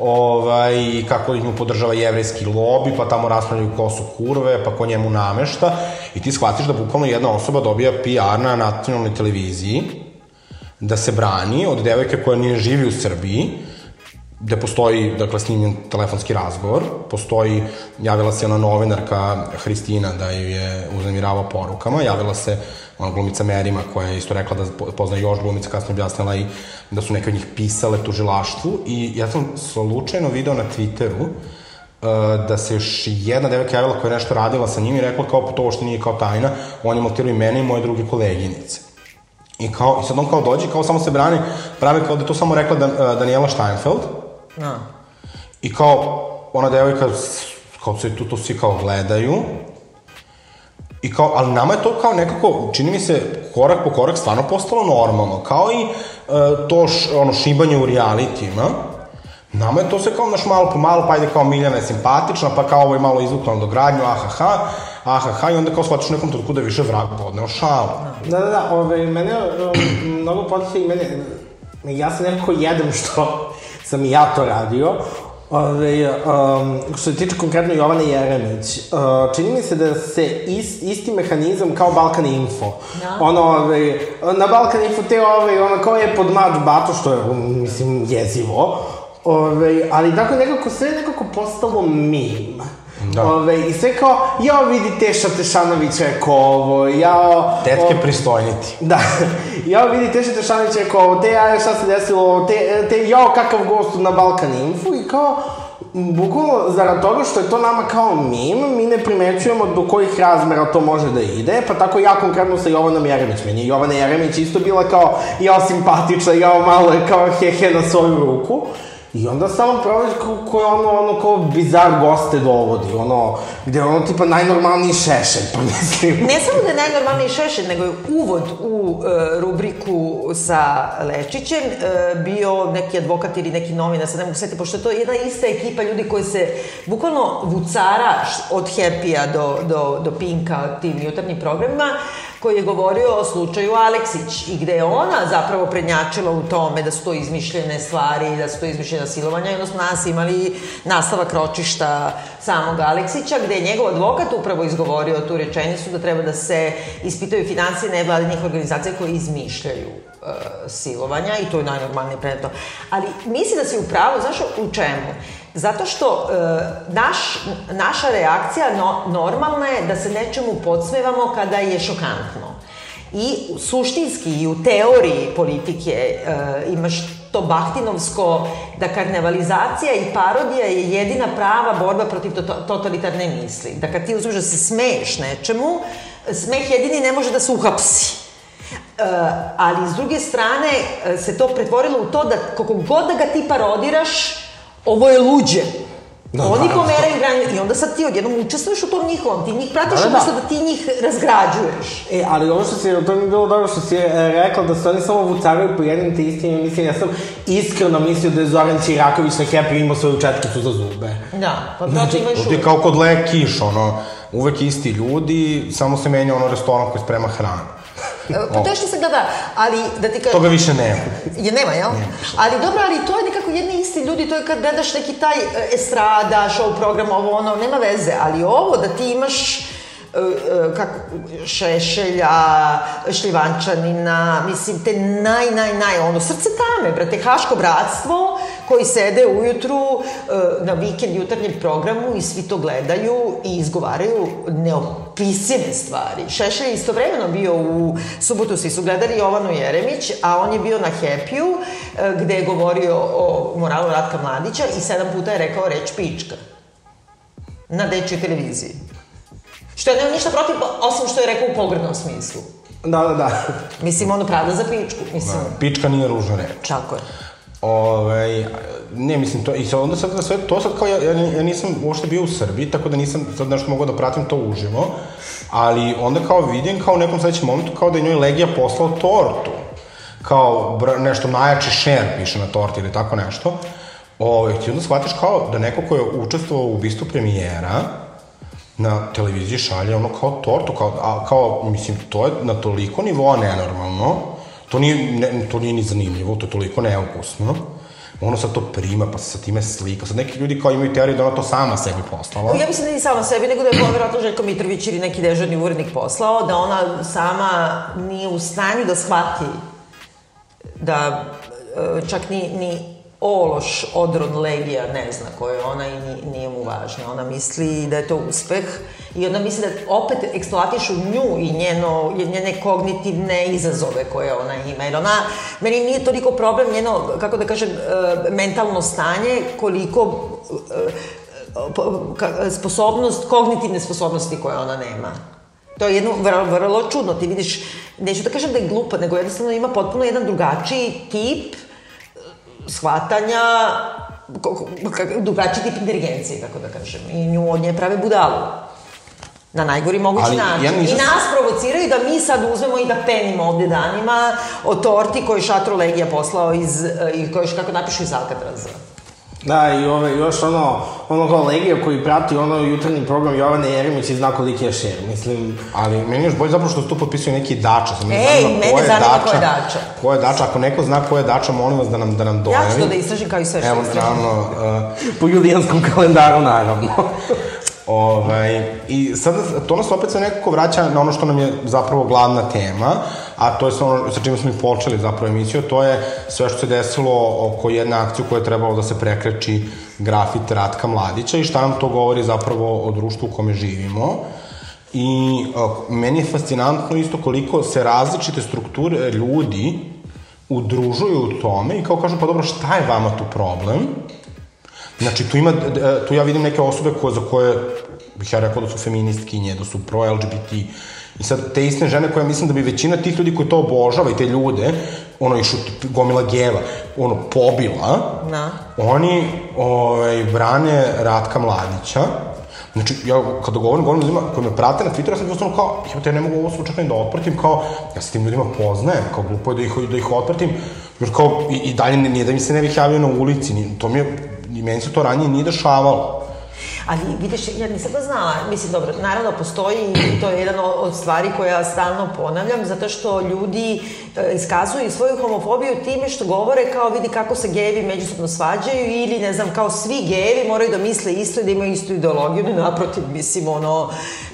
ovaj, kako nju podržava jevrejski lobi, pa tamo raspravljaju ko su kurve, pa ko njemu namešta. I ti shvatiš da bukvalno jedna osoba dobija PR na nacionalnoj televiziji, da se brani od devojke koja nije živi u Srbiji, gde postoji, dakle, snimljen telefonski razgovor, postoji, javila se ona novinarka Hristina da ju je uznemiravao porukama, javila se ona glumica Merima koja je isto rekla da pozna još glumica, kasnije objasnila i da su neke od njih pisale tužilaštvu i ja sam slučajno video na Twitteru uh, da se još jedna devojka javila koja je nešto radila sa njim i rekla kao to što nije kao tajna, on je montirao i mene i moje druge koleginice. I, kao, I sad on kao dođe, kao samo se brani, pravi kao da to samo rekla Dan, uh, Daniela Steinfeld. No. I kao, ona devojka, kao se tu to svi kao gledaju, I kao, ali nama je to kao nekako, čini mi se, korak po korak stvarno postalo normalno. Kao i uh, to š, ono, šibanje u realitima. Nama je to se kao naš malo po malo, pa ide kao Miljana je simpatična, pa kao ovo je malo izvukla na dogradnju, ahaha, ahaha, i onda kao shvatiš u nekom trenutku da je više vrag podneo šalu. Da, da, da, ove, mene mnogo potiče i mene, ja sam nekako jedem što sam i ja to radio, Ove, um, što se tiče konkretno Jovane Jeremić, uh, čini mi se da se is, isti mehanizam kao Balkan Info. Da. Ono, ove, na Balkan Info te ove, ono kao je pod mač bato, što je, mislim, jezivo. Ove, ali tako nekako sve nekako postalo meme. Da. Ove, I sve kao, jao vidi Teša Tešanović rekao ovo, jao... Tetke o- pristojniti. Da, jao vidi Teša Tešanović rekao ovo, te jaja šta se desilo, te, te jao kakav gost na Balkan Info i kao, m, bukvalno zarad toga što je to nama kao mim, mi ne primećujemo do kojih razmera to može da ide, pa tako ja konkretno sa Jovanom Jeremić, meni je Jovana Jeremić isto bila kao, jao simpatična, jao malo je kao hehe na svoju ruku, I onda samo proveš ko, ko je ono, ono, kao bizar goste dovodi, ono, gde ono tipa najnormalniji šešelj, pa mislim. Ne samo da je najnormalniji šešelj, nego je uvod u e, rubriku sa Lečićem e, bio neki advokat ili neki novinar, sad ne mogu setiti, pošto to jedna ista ekipa ljudi koji se bukvalno vucara od Happy-a do, do, do Pinka, tim jutarnjim programima, koji je govorio o slučaju Aleksić i gde je ona zapravo prednjačila u tome da su to izmišljene stvari, da su to izmišljena silovanja i onda smo nas imali nastavak ročišta samog Aleksića gde je njegov advokat upravo izgovorio tu rečenicu da treba da se ispitaju financije nevladinih organizacija koje izmišljaju e, silovanja i to je najnormalnije predmeto. Ali mislim da si u pravu, znaš u čemu? Zato što e, naš, naša reakcija no, normalna je da se nečemu podsmevamo kada je šokantno. I suštinski i u teoriji politike e, imaš to bahtinovsko da karnevalizacija i parodija je jedina prava borba protiv to, totalitarne misli. Da kad ti uzmeš da se smeješ nečemu, smeh jedini ne može da se uhapsi. E, ali s druge strane e, se to pretvorilo u to da koliko god da ga ti parodiraš, ovo je luđe. Da, Oni naravno. pomeraju granice i onda sad ti odjednom učestvuješ u tom njihovom, ti njih pratiš Da, da, da. umesto da ti njih razgrađuješ. E, ali ovo što si, to mi je bilo dobro što si e, rekla da se oni samo vucaraju po jednim te istim, mislim, ja sam iskreno mislio da je Zoran Čiraković na Happy imao svoju četkicu za zube. Da, pa to Znači, imaš ti je kao kod Le Kiš, ono, uvek isti ljudi, samo se menja ono restoran koji sprema hranu. Pa što se gleda, ali da ti kažem... Toga više nema. Je, nema, jel? Ali dobro, ali to je nekako jedni isti ljudi, to je kad gledaš neki taj e, estrada, show program, ovo ono, nema veze, ali ovo da ti imaš e, e, kako, Šešelja, Šljivančanina, mislim, te naj, naj, naj, ono, srce tame, brate, Haško bratstvo, koji sede ujutru e, na vikend jutarnjem programu i svi to gledaju i izgovaraju neopisive stvari. Šešelj je istovremeno bio u subotu, svi su gledali Jovanu Jeremić, a on je bio na Happy-u, e, gde je govorio o moralu Ratka Mladića i sedam puta je rekao reč pička. Na dečjoj televiziji. Što ja nemam ništa protiv, osim što je rekao u pogrednom smislu. Da, da, da. Mislim, ono pravda za pičku, mislim. Pička nije ružna reč. Tako je. Ove, ne, mislim, to, i sad onda sad sve, to sad kao, ja, ja, ja nisam uopšte bio u Srbiji, tako da nisam sad nešto mogao da pratim to uživo, ali onda kao vidim kao u nekom sledećem momentu kao da je njoj Legija poslao tortu. Kao nešto najjači šer piše na torti ili tako nešto. Ove, ti onda shvatiš kao da neko ko je učestvovao u ubistvu premijera, na televiziji šalje ono kao tortu, kao, a, kao, mislim, to je na toliko nivoa nenormalno, to nije, ne, to nije ni zanimljivo, to je toliko neukusno, ono sad to prima, pa se sa time slika, sad neki ljudi kao imaju teoriju da ona to sama sebi poslala. Ja mislim da nije sama sebi, nego da je povjerojatno Željko Mitrović ili neki dežurni urednik poslao, da ona sama nije u stanju da shvati da e, čak ni, ni ološ odron legija ne zna ko je ona i ni, nije mu važna. Ona misli da je to uspeh i ona misli da opet eksploatišu nju i njeno, njene kognitivne izazove koje ona ima. Jer ona, meni nije toliko problem njeno, kako da kažem, e, mentalno stanje, koliko e, sposobnost, kognitivne sposobnosti koje ona nema. To je jedno vrlo, vrlo čudno. Ti vidiš, neću da kažem da je glupa, nego jednostavno ima potpuno jedan drugačiji tip shvatanja, drugačiji tip inteligencije, kako da kažem. I nju od nje prave budalu. Na najgori mogući Ali, način. Ja nisam... I nas provociraju da mi sad uzmemo i da penimo ovde danima o torti koju Šatro Legija poslao iz, eh, i koju, kako napišu iz Alcatraza. Da, i ove, još ono, ono kolegija koji prati ono jutarnji program Jovane Jeremić i zna koliki je šer, mislim... Ali meni još bolje zapravo što se tu potpisuje neki dača. Sam Ej, mene zanima ko je dača. Ko je dača, ako neko zna ko je dača, molim vas da nam, da nam dojavi. Ja ću to da istražim kao i sve što Evo, naravno... Uh, po julijanskom kalendaru, naravno. Ovaj, I sad to nas opet se nekako vraća na ono što nam je zapravo glavna tema, a to je ono sa čime smo i počeli zapravo emisiju, to je sve što se desilo oko jedne akcije koja je trebalo da se prekreči grafit Ratka Mladića i šta nam to govori zapravo o društvu u kome živimo. I meni je fascinantno isto koliko se različite strukture ljudi udružuju u tome i kao kažu, pa dobro, šta je vama tu problem? Znači, tu, ima, tu ja vidim neke osobe koje, za koje bih ja rekao da su feministkinje, da su pro-LGBT, I sad, te iste žene koje mislim da bi većina tih ljudi koji to obožava i te ljude, ono, išu gomila geva, ono, pobila, da. oni ovaj, brane Ratka Mladića, Znači, ja kada govorim, govorim ljudima koji me prate na Twitteru, ja sam jednostavno kao, ja te ne mogu ovo slučajno da otpratim, kao, ja se tim ljudima poznajem, kao glupo je da ih, da ih otpratim, jer kao, i, i dalje nije da mi se ne bih javio na ulici, ni, to mi je, i meni se to ranije nije dešavalo. Ali vidiš, ja nisam da znala, mislim, dobro, naravno postoji i to je jedan od stvari koja ja stalno ponavljam, zato što ljudi e, iskazuju svoju homofobiju time što govore kao vidi kako se gejevi međusobno svađaju ili ne znam, kao svi gejevi moraju da misle isto i da imaju istu ideologiju, naprotiv, mislim, ono,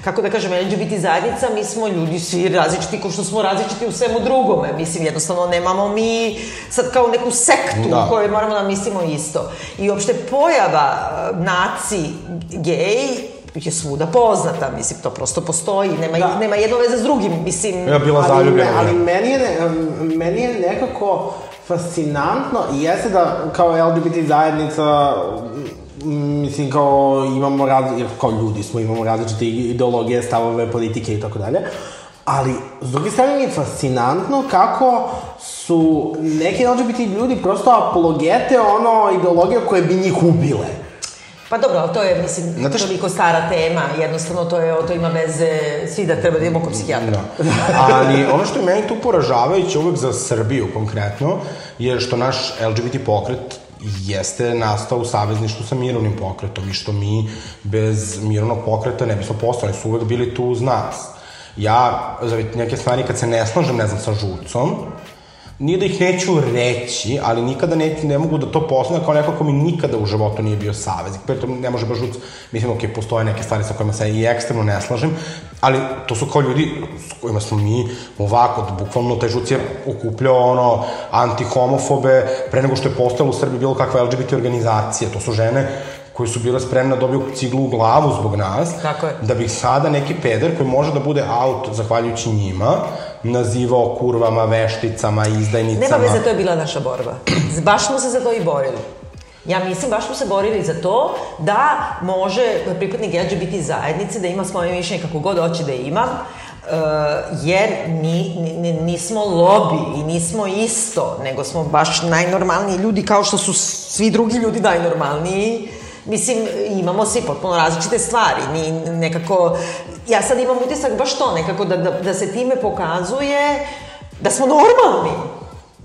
kako da kažem, LGBT zajednica, mi smo ljudi svi različiti kao što smo različiti u svemu drugome, mislim, jednostavno nemamo mi sad kao neku sektu da. u kojoj moramo da mislimo isto. I uopšte pojava e, naci gej je svuda poznata, mislim, to prosto postoji, nema, da. nema jedno veze s drugim, mislim... Ja bila zaljubljena. Ali, ali meni, je, meni je nekako fascinantno i jeste da kao LGBT zajednica mislim kao imamo raz, kao ljudi smo, imamo različite ideologije, stavove, politike i tako dalje. Ali, s druge strane mi je fascinantno kako su neki LGBT ljudi prosto apologete ono ideologije koje bi njih ubile. Pa dobro, ali to je, mislim, Znate toliko stara tema, jednostavno to, je, to ima veze, svi da treba da imamo kod psihijatra. Da. Ali ono što je meni tu poražavajuće uvek za Srbiju konkretno, je što naš LGBT pokret jeste nastao u savezništvu sa mirovnim pokretom i što mi bez mirovnog pokreta ne bismo postali, su uvek bili tu uz nas. Ja, za neke stvari kad se ne slažem, ne znam, sa žucom, nije da ih neću reći, ali nikada ne, ne mogu da to postavljam kao neko ko mi nikada u životu nije bio saveznik. Pritom ne može baš žuc, mislim, ok, postoje neke stvari sa kojima se i ekstremno ne slažem, ali to su kao ljudi s kojima smo mi ovako, da bukvalno taj žuc je okupljao ono antihomofobe pre nego što je postalo u Srbiji bilo kakva LGBT organizacija. To su žene koji su bile spremne da dobiju ciglu u glavu zbog nas, Tako je. da bi sada neki peder koji može da bude out zahvaljujući njima, nazivao kurvama, vešticama, izdajnicama. Nema veze, to je bila naša borba. Baš smo se za to i borili. Ja mislim, baš smo se borili za to da može pripadnik LGBT zajednice da ima svoje mišljenje kako god hoće da ima, Uh, jer ni, ni, nismo lobi i nismo isto, nego smo baš najnormalniji ljudi kao što su svi drugi ljudi najnormalniji Mislim, imamo svi potpuno različite stvari. Ni, nekako, ja sad imam utisak baš to, nekako da, da, da se time pokazuje da smo normalni.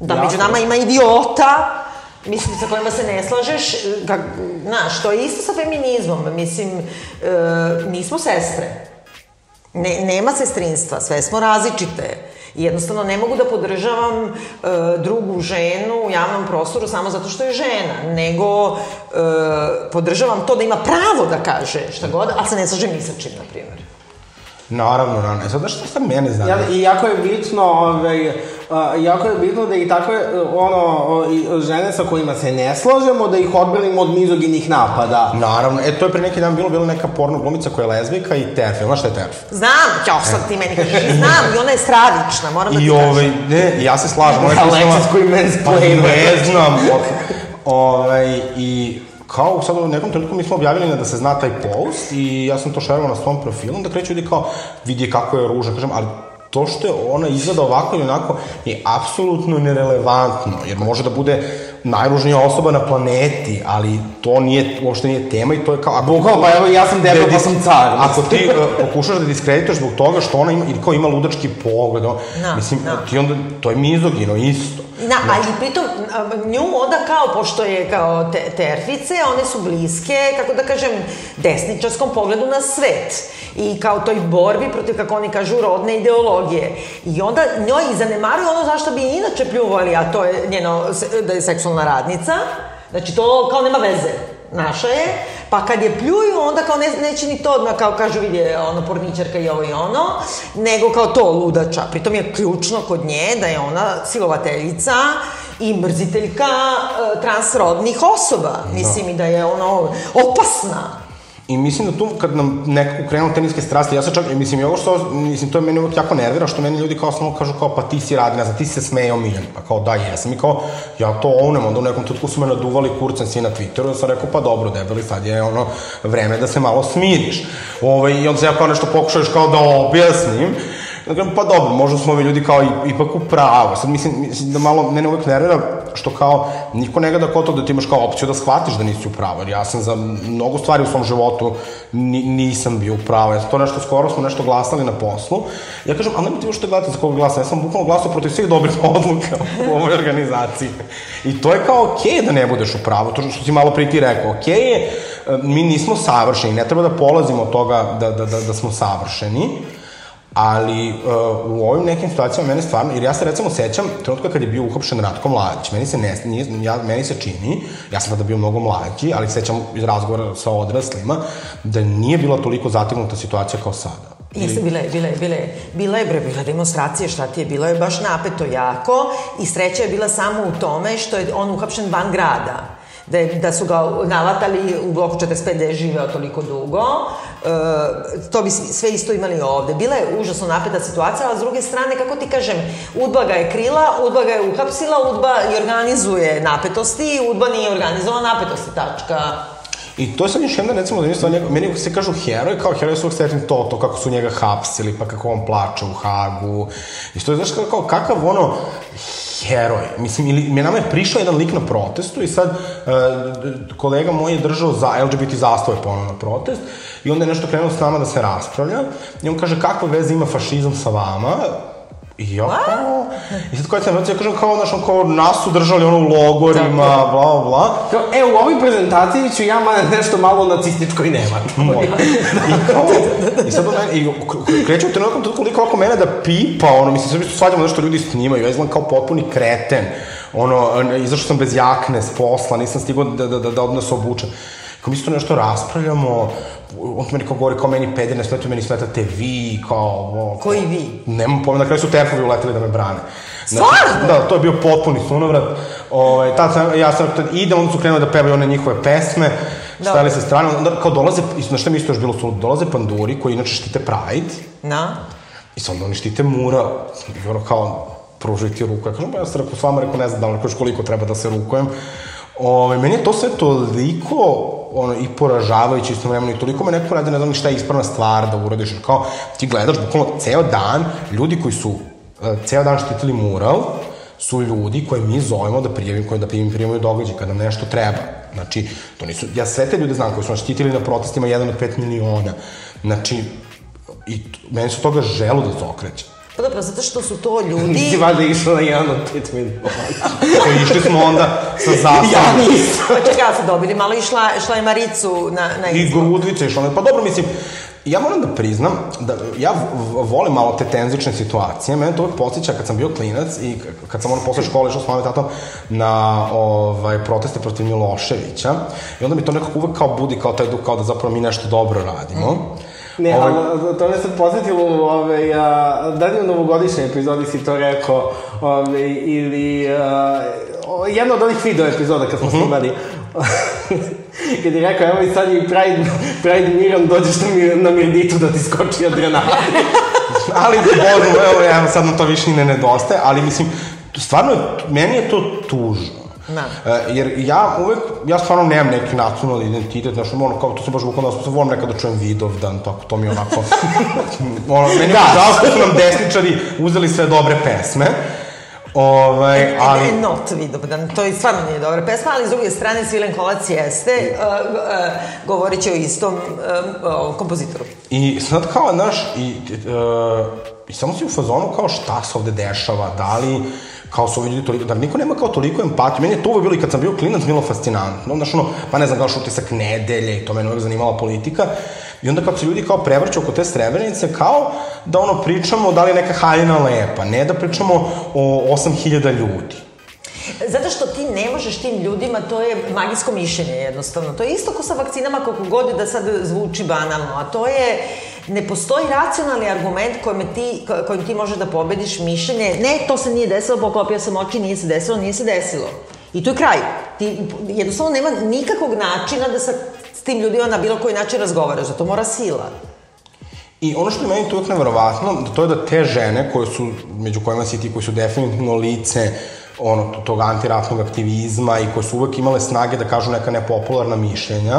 Da Jasno. među nama ima idiota, mislim, sa kojima se ne slažeš, kak, znaš, to je isto sa feminizmom, mislim, e, nismo sestre. Ne, nema sestrinstva, sve smo različite. I jednostavno ne mogu da podržavam e, drugu ženu u javnom prostoru samo zato što je žena, nego e, podržavam to da ima pravo da kaže šta god, ali se ne slažem ni sa čim, na primjer. Naravno, naravno. E, sad, što sad mene zanima? Ja, I jako je bitno, ovaj, a, jako je bitno da i takve, e, ono, i žene sa kojima se ne slažemo, da ih odbranimo od mizoginih napada. Naravno, e, to je pre neki dan bilo, bila neka porno glumica koja je lezbijka i terf. Znaš šta je terf? Znam, ćao sad ti meni kažeš, znam, i ona je stravična, moram da ti I kažem. ovaj, ne, ja se slažem. ona je Alexis koji mansplainuje. Pa ne znam. ovaj, I kao sad u nekom trenutku mi smo objavili da se zna taj post i ja sam to šerovao na svom profilu, onda kreću ljudi kao vidi kako je ruža, kažem, ali to što je ona izgleda ovako ili onako je apsolutno nerelevantno, jer može da bude najružnija osoba na planeti, ali to nije, uopšte nije tema i to je kao... Ako, Bukvalno, pa evo, ja sam debel, pa sam car. Ako ti uh, pokušaš da diskredituješ zbog toga što ona ima, ili kao ima ludački pogled, no, Da, mislim, da. ti onda, to je mizogino isto. Da, ali pritom nju onda kao, pošto je kao te, terfice, one su bliske, kako da kažem, desničarskom pogledu na svet. I kao toj borbi protiv, kako oni kažu, rodne ideologije. I onda njoj i zanemaruju ono zašto bi inače pljuvali, a to je njeno, da je seksualna radnica. Znači, to kao nema veze naša je, pa kad je pljuju, onda kao ne, neće ni to, odmah kao kažu vidi ono porničarka i ovo i ono, nego kao to ludača. Pritom je ključno kod nje da je ona silovateljica i mrziteljka e, transrodnih osoba. Mislim i da je ono opasna. I mislim da tu, kad nam nekako krenu teniske strasti, ja se čak, mislim, i ovo što, mislim, to je meni uvek jako nervira, što meni ljudi kao samo kažu kao, pa ti si radi, ne znam, ti si se smejao Miljan, pa kao, da, jesam, i kao, ja to ovnem, onda u nekom tutku su me naduvali kurcem si na Twitteru, da sam rekao, pa dobro, debeli, sad je ono, vreme da se malo smiriš. Ove, I onda se ja kao nešto pokušaš kao da objasnim, Da kažem, pa dobro, možda smo ovi ljudi kao ipak u pravu. Sad mislim, mislim da malo mene uvek nervira što kao niko ne gleda kod to da ti imaš kao opciju da shvatiš da nisi u pravu. Jer ja sam za mnogo stvari u svom životu ni, nisam bio u pravu. Ja sam to nešto skoro smo nešto glasali na poslu. Ja kažem, ali nemojte što gledate za koga glasam. Ja sam bukvalno glasao protiv svih dobrih odluka u ovoj organizaciji. I to je kao okej okay da ne budeš u pravu. To što si malo pre ti rekao. Okej okay e, mi nismo savršeni. Ne treba da polazimo od toga da, da, da, da smo savršeni ali uh, u ovim nekim situacijama mene stvarno, jer ja se recimo sećam trenutka kad je bio uhapšen Ratko Mladić, meni se, ne, nije, ja, meni se čini, ja sam tada bio mnogo mlađi, ali sećam iz razgovora sa odraslima, da nije bila toliko zategnuta situacija kao sada. Jeste, bila je, bila je, bila je, bila je, bre, bila demonstracija, šta ti je, bilo je baš napeto jako. I sreća je bila samo u tome što je on uhapšen van grada da, je, da su ga navatali u bloku 45 da je živeo toliko dugo. E, to bi sve isto imali ovde. Bila je užasno napeta situacija, a s druge strane, kako ti kažem, Udba ga je krila, Udba ga je uhapsila, Udba i organizuje napetosti, Udba nije organizovala napetosti, tačka. I to je sad još jedna, recimo, da stvar meni se kažu heroj, kao heroj su uvek to, to kako su njega hapsili, pa kako on plače u Hagu. I što je, znaš, kao, kao kakav ono, heroj. Mislim, ili, mi nama je prišao jedan lik na protestu i sad e, kolega moj je držao za LGBT zastave ponovno na protest i onda je nešto krenuo s nama da se raspravlja i on kaže kakve veze ima fašizam sa vama I ja kao... I sad koja sam ja kažem kao, znaš, kao nas su držali ono u logorima, bla, bla, bla. Kao, e, u ovoj prezentaciji ću ja nešto malo nacističko i nemačko. Moj. I kao, i sad on meni, i k- kreće u trenutkom trenutku koliko ovako mene da pipa, ono, mislim, sve mi su svađamo nešto ljudi snimaju, ja izgledam kao potpuni kreten, ono, izašao sam bez jakne s posla, nisam stigao da, da, da, da odnos obučem. Kao mi se tu nešto raspravljamo, on meni kao govori kao meni peder, ne smeta meni smetate vi, kao ovo. Koji vi? Nemam pojma, na kraju su terfovi uleteli da me brane. Znači, Stvarno? da, to je bio potpuni sunovrat. Ovaj, tad sam, ja sam, tad idem, onda su krenuli da pevaju one njihove pesme, Da. stajali sa strane, onda kao dolaze, i znaš šta mi isto još bilo suludo, dolaze panduri koji inače štite Pride, Na? i sad onda oni štite mural, i ono kao, pružuj ti ruku, ja kažem, pa ja sam rekao s vama, rekao, ne znam da li koliko treba da se rukujem, Ove, meni je to sve toliko ono, i poražavajuće isto vremeno i toliko me neko radi, ne znam ni šta je ispravna stvar da uradiš, jer kao ti gledaš bukvalno ceo dan, ljudi koji su e, ceo dan štitili mural, su ljudi koje mi zovemo da prijavim, koje da prijavim, prijavimo događaj kada nam nešto treba. Znači, to nisu, ja sve te ljude znam koji su nas štitili na protestima jedan od 5 miliona. Znači, i meni se toga želo da se okreće. Pa dobro, zato što su to ljudi... Nisi valjda išla na jedan od pet minuta. I išli smo onda sa zastavom. ja nisam. Pa čekaj, ja su dobili malo i šla, šla je Maricu na, na I izbor. grudvice išlo. Pa dobro, mislim, ja moram da priznam da ja volim malo te tenzične situacije. Mene to uvek podsjeća kad sam bio klinac i kad sam ono posle škole išao s i tatom na ovaj, proteste protiv Miloševića. I onda mi to nekako uvek kao budi kao taj duh kao da zapravo mi nešto dobro radimo. Ne, Ovaj- ali to me sad posjetilo u ovaj, a, da li u novogodišnjoj epizodi si to rekao, ovaj, ili a, jedna od onih video epizoda kad smo Mhm. snimali. kad je rekao, evo i sad je i Pride, Pride Miran, dođeš na, mir, na Mirditu da ti skoči adrenalin. ali Bože, evo, evo, sad nam to više ni ne nedostaje, ali mislim, stvarno, meni je to tužno. Da. E, jer ja uvek, ja stvarno nemam neki nacionalni identitet, znaš, ono, kao, to se baš bukvalno, da volim nekad da čujem Vidovdan, tako, to mi je onako, ono, meni je da. žao što su nam desničari uzeli sve dobre pesme, ovaj, ali... Ali... Not Vidovdan, to i stvarno nije dobra pesma, ali s druge strane Svilen Kolac jeste, uh, uh, govorit će o istom uh, uh, kompozitoru. I sad kao, znaš, i, uh, i samo si u fazonu kao šta se ovde dešava, da li kao su ovi ljudi toliko, da niko nema kao toliko empatije. Meni je to uvek bilo i kad sam bio klinac bilo fascinantno. Znaš, ono, pa ne znam, kao što utisak nedelje i to mene uvek zanimala politika. I onda kako se ljudi kao prevrću oko te srebrenice, kao da ono pričamo da li je neka haljina lepa, ne da pričamo o 8000 ljudi. Zato što ti ne možeš tim ljudima, to je magijsko mišljenje jednostavno. To je isto ko sa vakcinama koliko god da sad zvuči banalno, a to je ne postoji racionalni argument kojim ti, ko- kojim ti možeš da pobediš mišljenje, ne, to se nije desilo, poklopio sam oči, nije se desilo, nije se desilo. I to je kraj. Ti jednostavno nema nikakvog načina da sa s tim ljudima na bilo koji način razgovaraš, zato mora sila. I ono što je meni tu uvijek neverovatno, da to je da te žene koje su, među kojima si ti, koji su definitivno lice ono, tog antiratnog aktivizma i koje su uvek imale snage da kažu neka nepopularna mišljenja,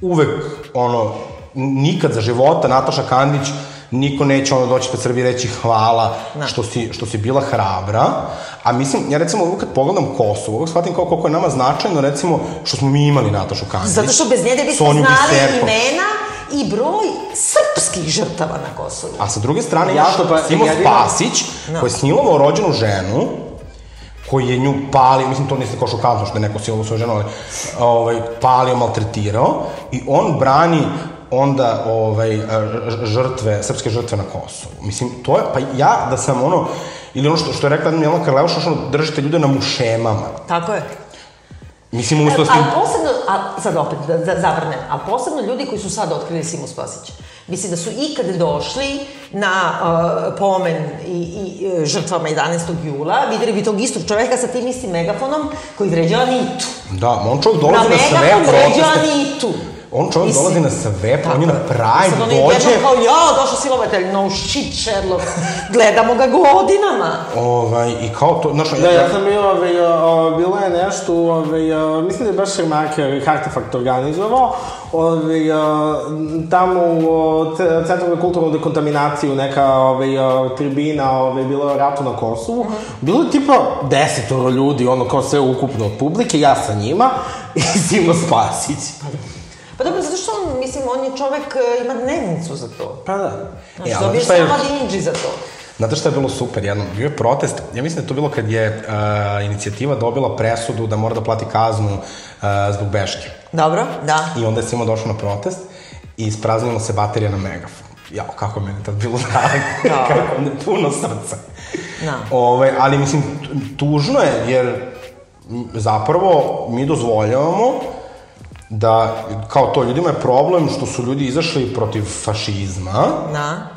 uvek, ono, nikad za života Nataša Kandić niko neće ono doći pred Srbiji i reći hvala Da. što, si, što si bila hrabra. A mislim, ja recimo uvek kad pogledam Kosovo, uvek shvatim kao koliko je nama značajno recimo što smo mi imali Natašu Kandić. Zato što bez nje ne bismo Sonju znali Biserko. imena i broj srpskih žrtava na Kosovu. A sa druge strane Ja imaš to pa- Simo jedino- Spasić, Da. koji je snilovao rođenu ženu, koji je nju palio, mislim to niste kao šokantno što je neko silovao svoju ženu, ali ovaj, palio, maltretirao i on brani onda ovaj, žrtve, srpske žrtve na Kosovu. Mislim, to je, pa ja da sam ono, ili ono što, što je rekla Jelena Karleuša, što ono, držite ljude na mušemama. Tako je. Mislim, umesto da ste... Ali posebno, a sad opet da, da zavrnem, a posebno ljudi koji su sad otkrili Simu Spasića. Mislim da su ikad došli na uh, pomen i, i e, žrtvama 11. jula, videli bi tog istog čoveka sa tim istim megafonom koji vređa Anitu. Da, on čovjek Na dolazi na, sve megafon vređa proteste. Anitu. On čovjek Mislim, dolazi na sve, tako on je na je. Pride, Sad on dođe... jednom kao, ja, došao silovatelj, no shit, Sherlock. Gledamo ga godinama. Ovaj, I kao to, znaš, Da, ja sam bio, ovaj, bilo je nešto, ovaj, o, mislim da je baš Šermaker Artefakt organizovao, ovaj, o, tamo u ce- Centru za kulturnu dekontaminaciju, neka ovaj, o, tribina, ovaj, bilo je ratu na Kosovu. Bilo je tipa desetoro ljudi, ono kao sve ukupno od publike, ja sa njima i Simo Spasić. Pa dobro, zato što on, mislim, on je čovek, e, ima dnevnicu za to. Pa da. Znači, E, dobiješ je- samo dinđi za to. Znate šta je bilo super jednom? Bio je protest, ja mislim da je to bilo kad je uh, inicijativa dobila presudu da mora da plati kaznu uh, zbog beške. Dobro, da. I onda je Simo došao na protest i ispraznila se baterija na megafon. Jao, kako je meni tad bilo drago. Da. kako je puno srca. Da. Ove, ali mislim, tu- tužno je, jer zapravo mi dozvoljavamo da, kao to, ljudima je problem što su ljudi izašli protiv fašizma, Da.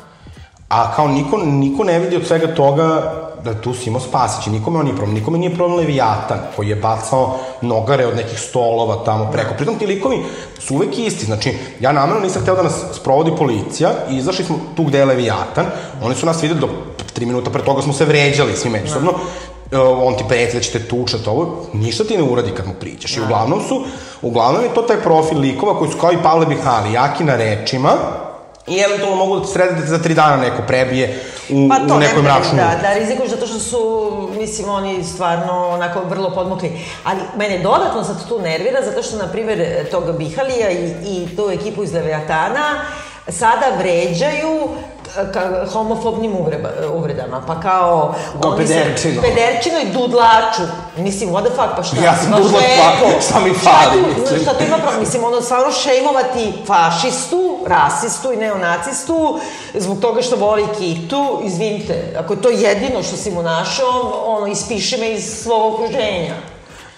A kao niko, niko ne vidi od svega toga da tu Simo Spasić i nikome on nije problem. Nikome nije problem Leviatan koji je bacao nogare od nekih stolova tamo preko. Pritom ti likovi su uvek isti. Znači, ja namerno nisam hteo da nas sprovodi policija i izašli smo tu gde je Leviatan. Oni su nas videli do tri minuta pre toga smo se vređali svi međusobno. E, on ti preti da će te tučati ovo, ništa ti ne uradi kad mu priđeš. I uglavnom su, uglavnom je to taj profil likova koji su kao i Pavle Bihali, jaki na rečima, I eventualno mogu da ti srede da te za tri dana neko prebije u, Pa to u nekoj ne mračnoj da, da rizikuš zato što su, mislim, oni stvarno onako vrlo podmukli. Ali mene dodatno sad tu nervira zato što, na primjer, tog Bihalija i, i tu ekipu iz Leviatana sada vređaju ka, homofobnim uvreba, uvredama, pa kao... Kao pederčino. Pederčino i dudlaču. Mislim, what the fuck, pa šta? Ja sam lepo. pa šta mi Šta fali, tu- mislim? Šta tu ima problem? Mislim, ono, stvarno šejmovati fašistu, rasistu i neonacistu zbog toga što voli kitu, izvinite, ako je to jedino što si mu našao, ono, ispiši me iz svog okruženja.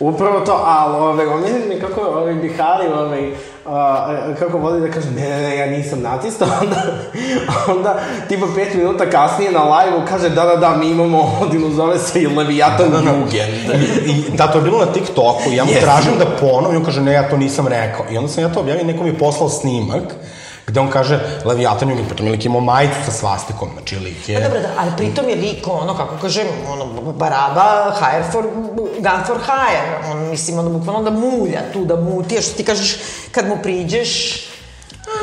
Upravo to, ali ovaj, mislim mi kako ovaj, Bihari ovaj, a, kako voli da kaže, ne, ne, ne, ja nisam nacista, onda, onda, tipa pet minuta kasnije na live-u kaže, da, da, da, mi imamo, odinu zove se i Leviatan Jugend. I, da, to je bilo na TikToku ja mu Jeste. tražim da ponovim, on kaže, ne, ja to nisam rekao. I onda sam ja to objavio, neko mi je poslao snimak, gde on kaže, Leviatan Jugend, pritom je lik imao majicu sa svastikom, znači lik je... Pa dobro, da, ali pritom je lik, ono, kako kažem, ono, baraba, hire for, gun for hire. On, mislim, ono, bukvalno da mulja tu, da muti, a što ti kažeš, kad mu priđeš,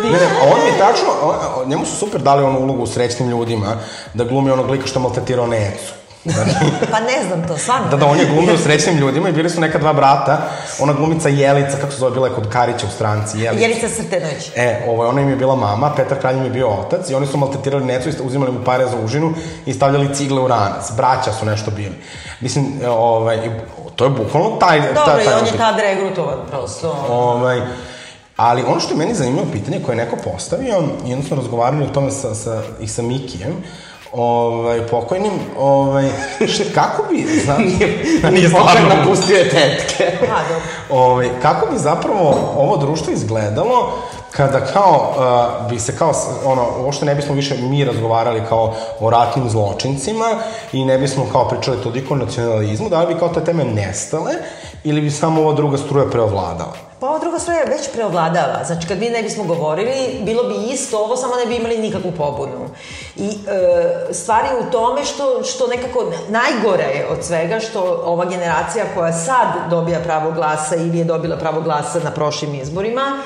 Ne, ne, a on mi je tačno, on, njemu su super dali onu ulogu u srećnim ljudima, da glumi onog lika što je maltretirao Necu. Pa ne znam to, stvarno. da, da, on je glumio u srećnim ljudima i bili su neka dva brata, ona glumica Jelica, kako se zove, bila je kod Karića u stranci, Jelica. Jelica Srtenović. E, ovaj, ona im je bila mama, Petar Kralj im je bio otac i oni su maltretirali Necu i uzimali mu pare za užinu i stavljali cigle u ranac. Braća su nešto bili. Mislim, e, ovaj, to je bukvalno taj... ta, Dobro, i taj on je tad regrutovan, prosto. Ovaj, ali ono što je meni zanimljivo pitanje koje je neko postavio, smo razgovarali o tome sa, sa, i sa Mikijem, ovaj, pokojnim, ovaj, šta, kako bi, znam, Nije stvarno napustio je tetke. A, dobro. ovaj, kako bi zapravo ovo društvo izgledalo kada kao uh, bi se kao ono uopšte ne bismo više mi razgovarali kao o ratnim zločincima i ne bismo kao pričali toliko o nacionalizmu, da li bi kao te teme nestale ili bi samo ova druga struja preovladala? Pa ova druga stvar već preovladava. Znači, kad mi ne bismo govorili, bilo bi isto ovo, samo ne bi imali nikakvu pobunu. I e, stvar je u tome što, što nekako najgore je od svega što ova generacija koja sad dobija pravo glasa ili je dobila pravo glasa na prošlim izborima,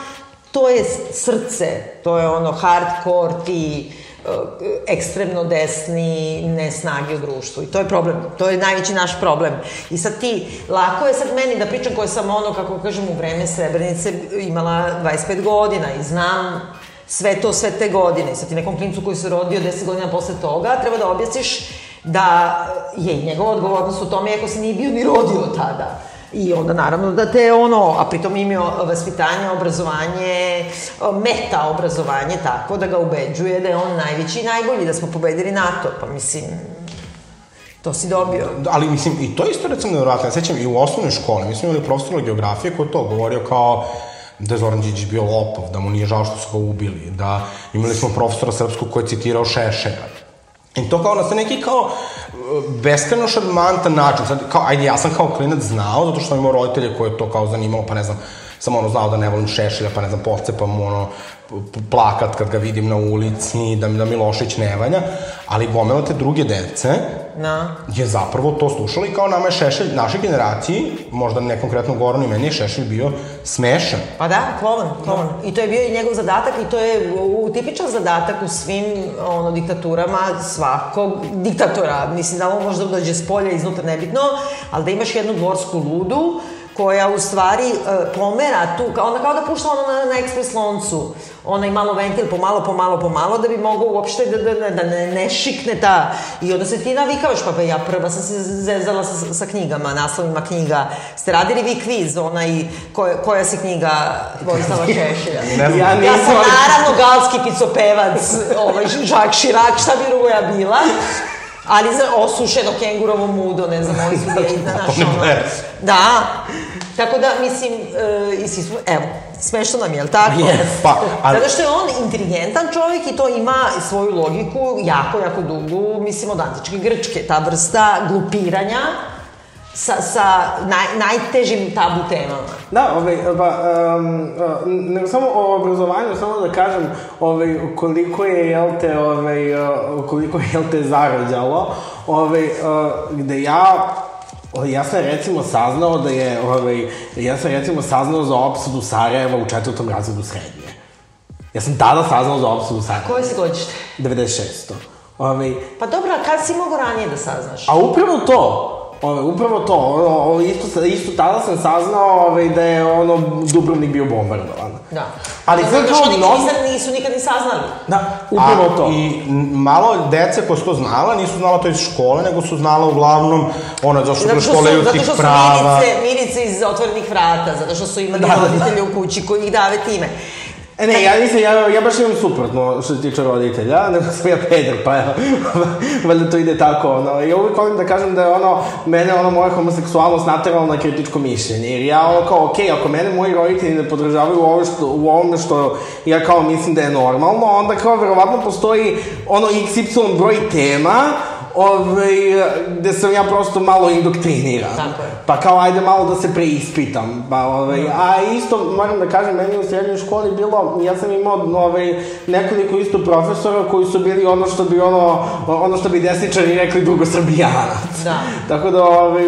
to je srce, to je ono hardcore, ti ekstremno desni nesnage u društvu. I to je problem. To je najveći naš problem. I sad ti, lako je sad meni da pričam koja sam ono, kako kažem, u vreme Srebrenice imala 25 godina i znam sve to, sve te godine. I sad ti nekom klincu koji se rodio 10 godina posle toga, treba da objasniš da je i njegova odgovornost u tome ako se nije bio ni rodio tada. I onda naravno da te ono, a pritom imao vaspitanje, obrazovanje, meta obrazovanje, tako da ga ubeđuje da je on najveći i najbolji, da smo pobedili NATO. Pa mislim, to si dobio. Ali mislim, i to je isto recimo nevjerojatno. Ja sećam i u osnovnoj školi, mi smo imali profesora geografije koji je to govorio kao da je Zoran Đinđić bio lopov, da mu nije žao što su ga ubili, da imali smo profesora srpskog koji je citirao Šešelja. I to kao na sve neki kao e, beskreno šarmantan način. Sad, kao, ajde, ja sam kao klinac znao, zato što sam imao roditelje koje je to kao zanimalo, pa ne znam, sam ono znao da ne volim Šešelja, pa ne znam, pocepam ono, plakat kad ga vidim na ulici, da, da Milošić ne valja, ali gomela te druge dece, Na. je zapravo to slušala i kao nama je Šešelj, našoj generaciji, možda ne konkretno Goranu i meni, je Šešelj bio smešan. Pa da, klovan, klovan. I to je bio i njegov zadatak i to je u, tipičan zadatak u svim ono, diktaturama svakog diktatora. Mislim da ovo možda dođe s polja, iznutra nebitno, ali da imaš jednu dvorsku ludu koja u stvari e, pomera tu, kao, ona kao da pušta ono na, na ekspres loncu, onaj malo ventil, pomalo, pomalo, pomalo, da bi mogao uopšte da, da, da, da ne, ne šikne ta... I onda se ti navikavaš, pa, pa ja prva sam se zezala sa, sa knjigama, naslovima knjiga. Ste radili vi kviz, onaj, koja, koja si knjiga Vojislava Šešelja? Ja Ja sam naravno galski picopevac, ovaj, Žak Širak, šta bi drugo ja bila? Ali za osušeno kengurovo mudo, ne znam, oni su bili, znaš, To ne ono... gleda. Da, tako da, mislim, e, i svi smo, evo, smešno nam je, jel tako? Yes. Pa, ali- Zato što je on inteligentan čovjek i to ima svoju logiku jako, jako dugu, mislim, od antičke Grčke, ta vrsta glupiranja sa, sa naj, najtežim tabu temama. Da, ovaj, pa, um, nego samo o obrazovanju, samo da kažem ovaj, koliko je, jel te, ovaj, koliko je, jel te, zarađalo, ovaj, gde ja Ja sam recimo saznao da je, ovaj, ja sam recimo saznao za opsadu Sarajeva u četvrtom razredu srednje. Ja sam tada saznao za opsadu Sarajeva. Koje si godište? 96. Ovaj, Pa dobro, a kad si mogo ranije da saznaš? A upravo to, Ove, upravo to, ono, ovo, isto, isto tada sam saznao ovaj, da je ono, Dubrovnik bio bombardovan. Da. Ali da, sad zato kao mnogo- nisu, nisu nikad ni saznali. Da, upravo A, to. I malo dece koja su to znala, nisu znala to iz škole, nego su znala uglavnom, ono, zašto Zato što škole su, zato ljudskih što su prava. mirice, mirice iz otvorenih vrata, zato što su imali Da, da, da. roditelje u kući koji ih dave time. E ne, ja nisam, ja, ja baš imam suprotno što se tiče roditelja, nego sam ja peder, pa evo, valjda to ide tako, ono, ja uvijek volim da kažem da je ono, mene ono moja homoseksualnost naterala na kritičko mišljenje, jer ja ono kao, okej, okay, ako mene moji roditelji ne podržavaju u, ovo što, u ovome što ja kao mislim da je normalno, onda kao verovatno postoji ono XY broj tema ovaj, gde sam ja prosto malo indoktriniran. Tako je. Pa kao, ajde malo da se preispitam. Pa, ovaj, a isto, moram da kažem, meni u srednjoj školi bilo, ja sam imao ovaj, nekoliko isto profesora koji su bili ono što bi ono, ono što bi desničari rekli drugosrbijanac. Da. Tako da, ovaj,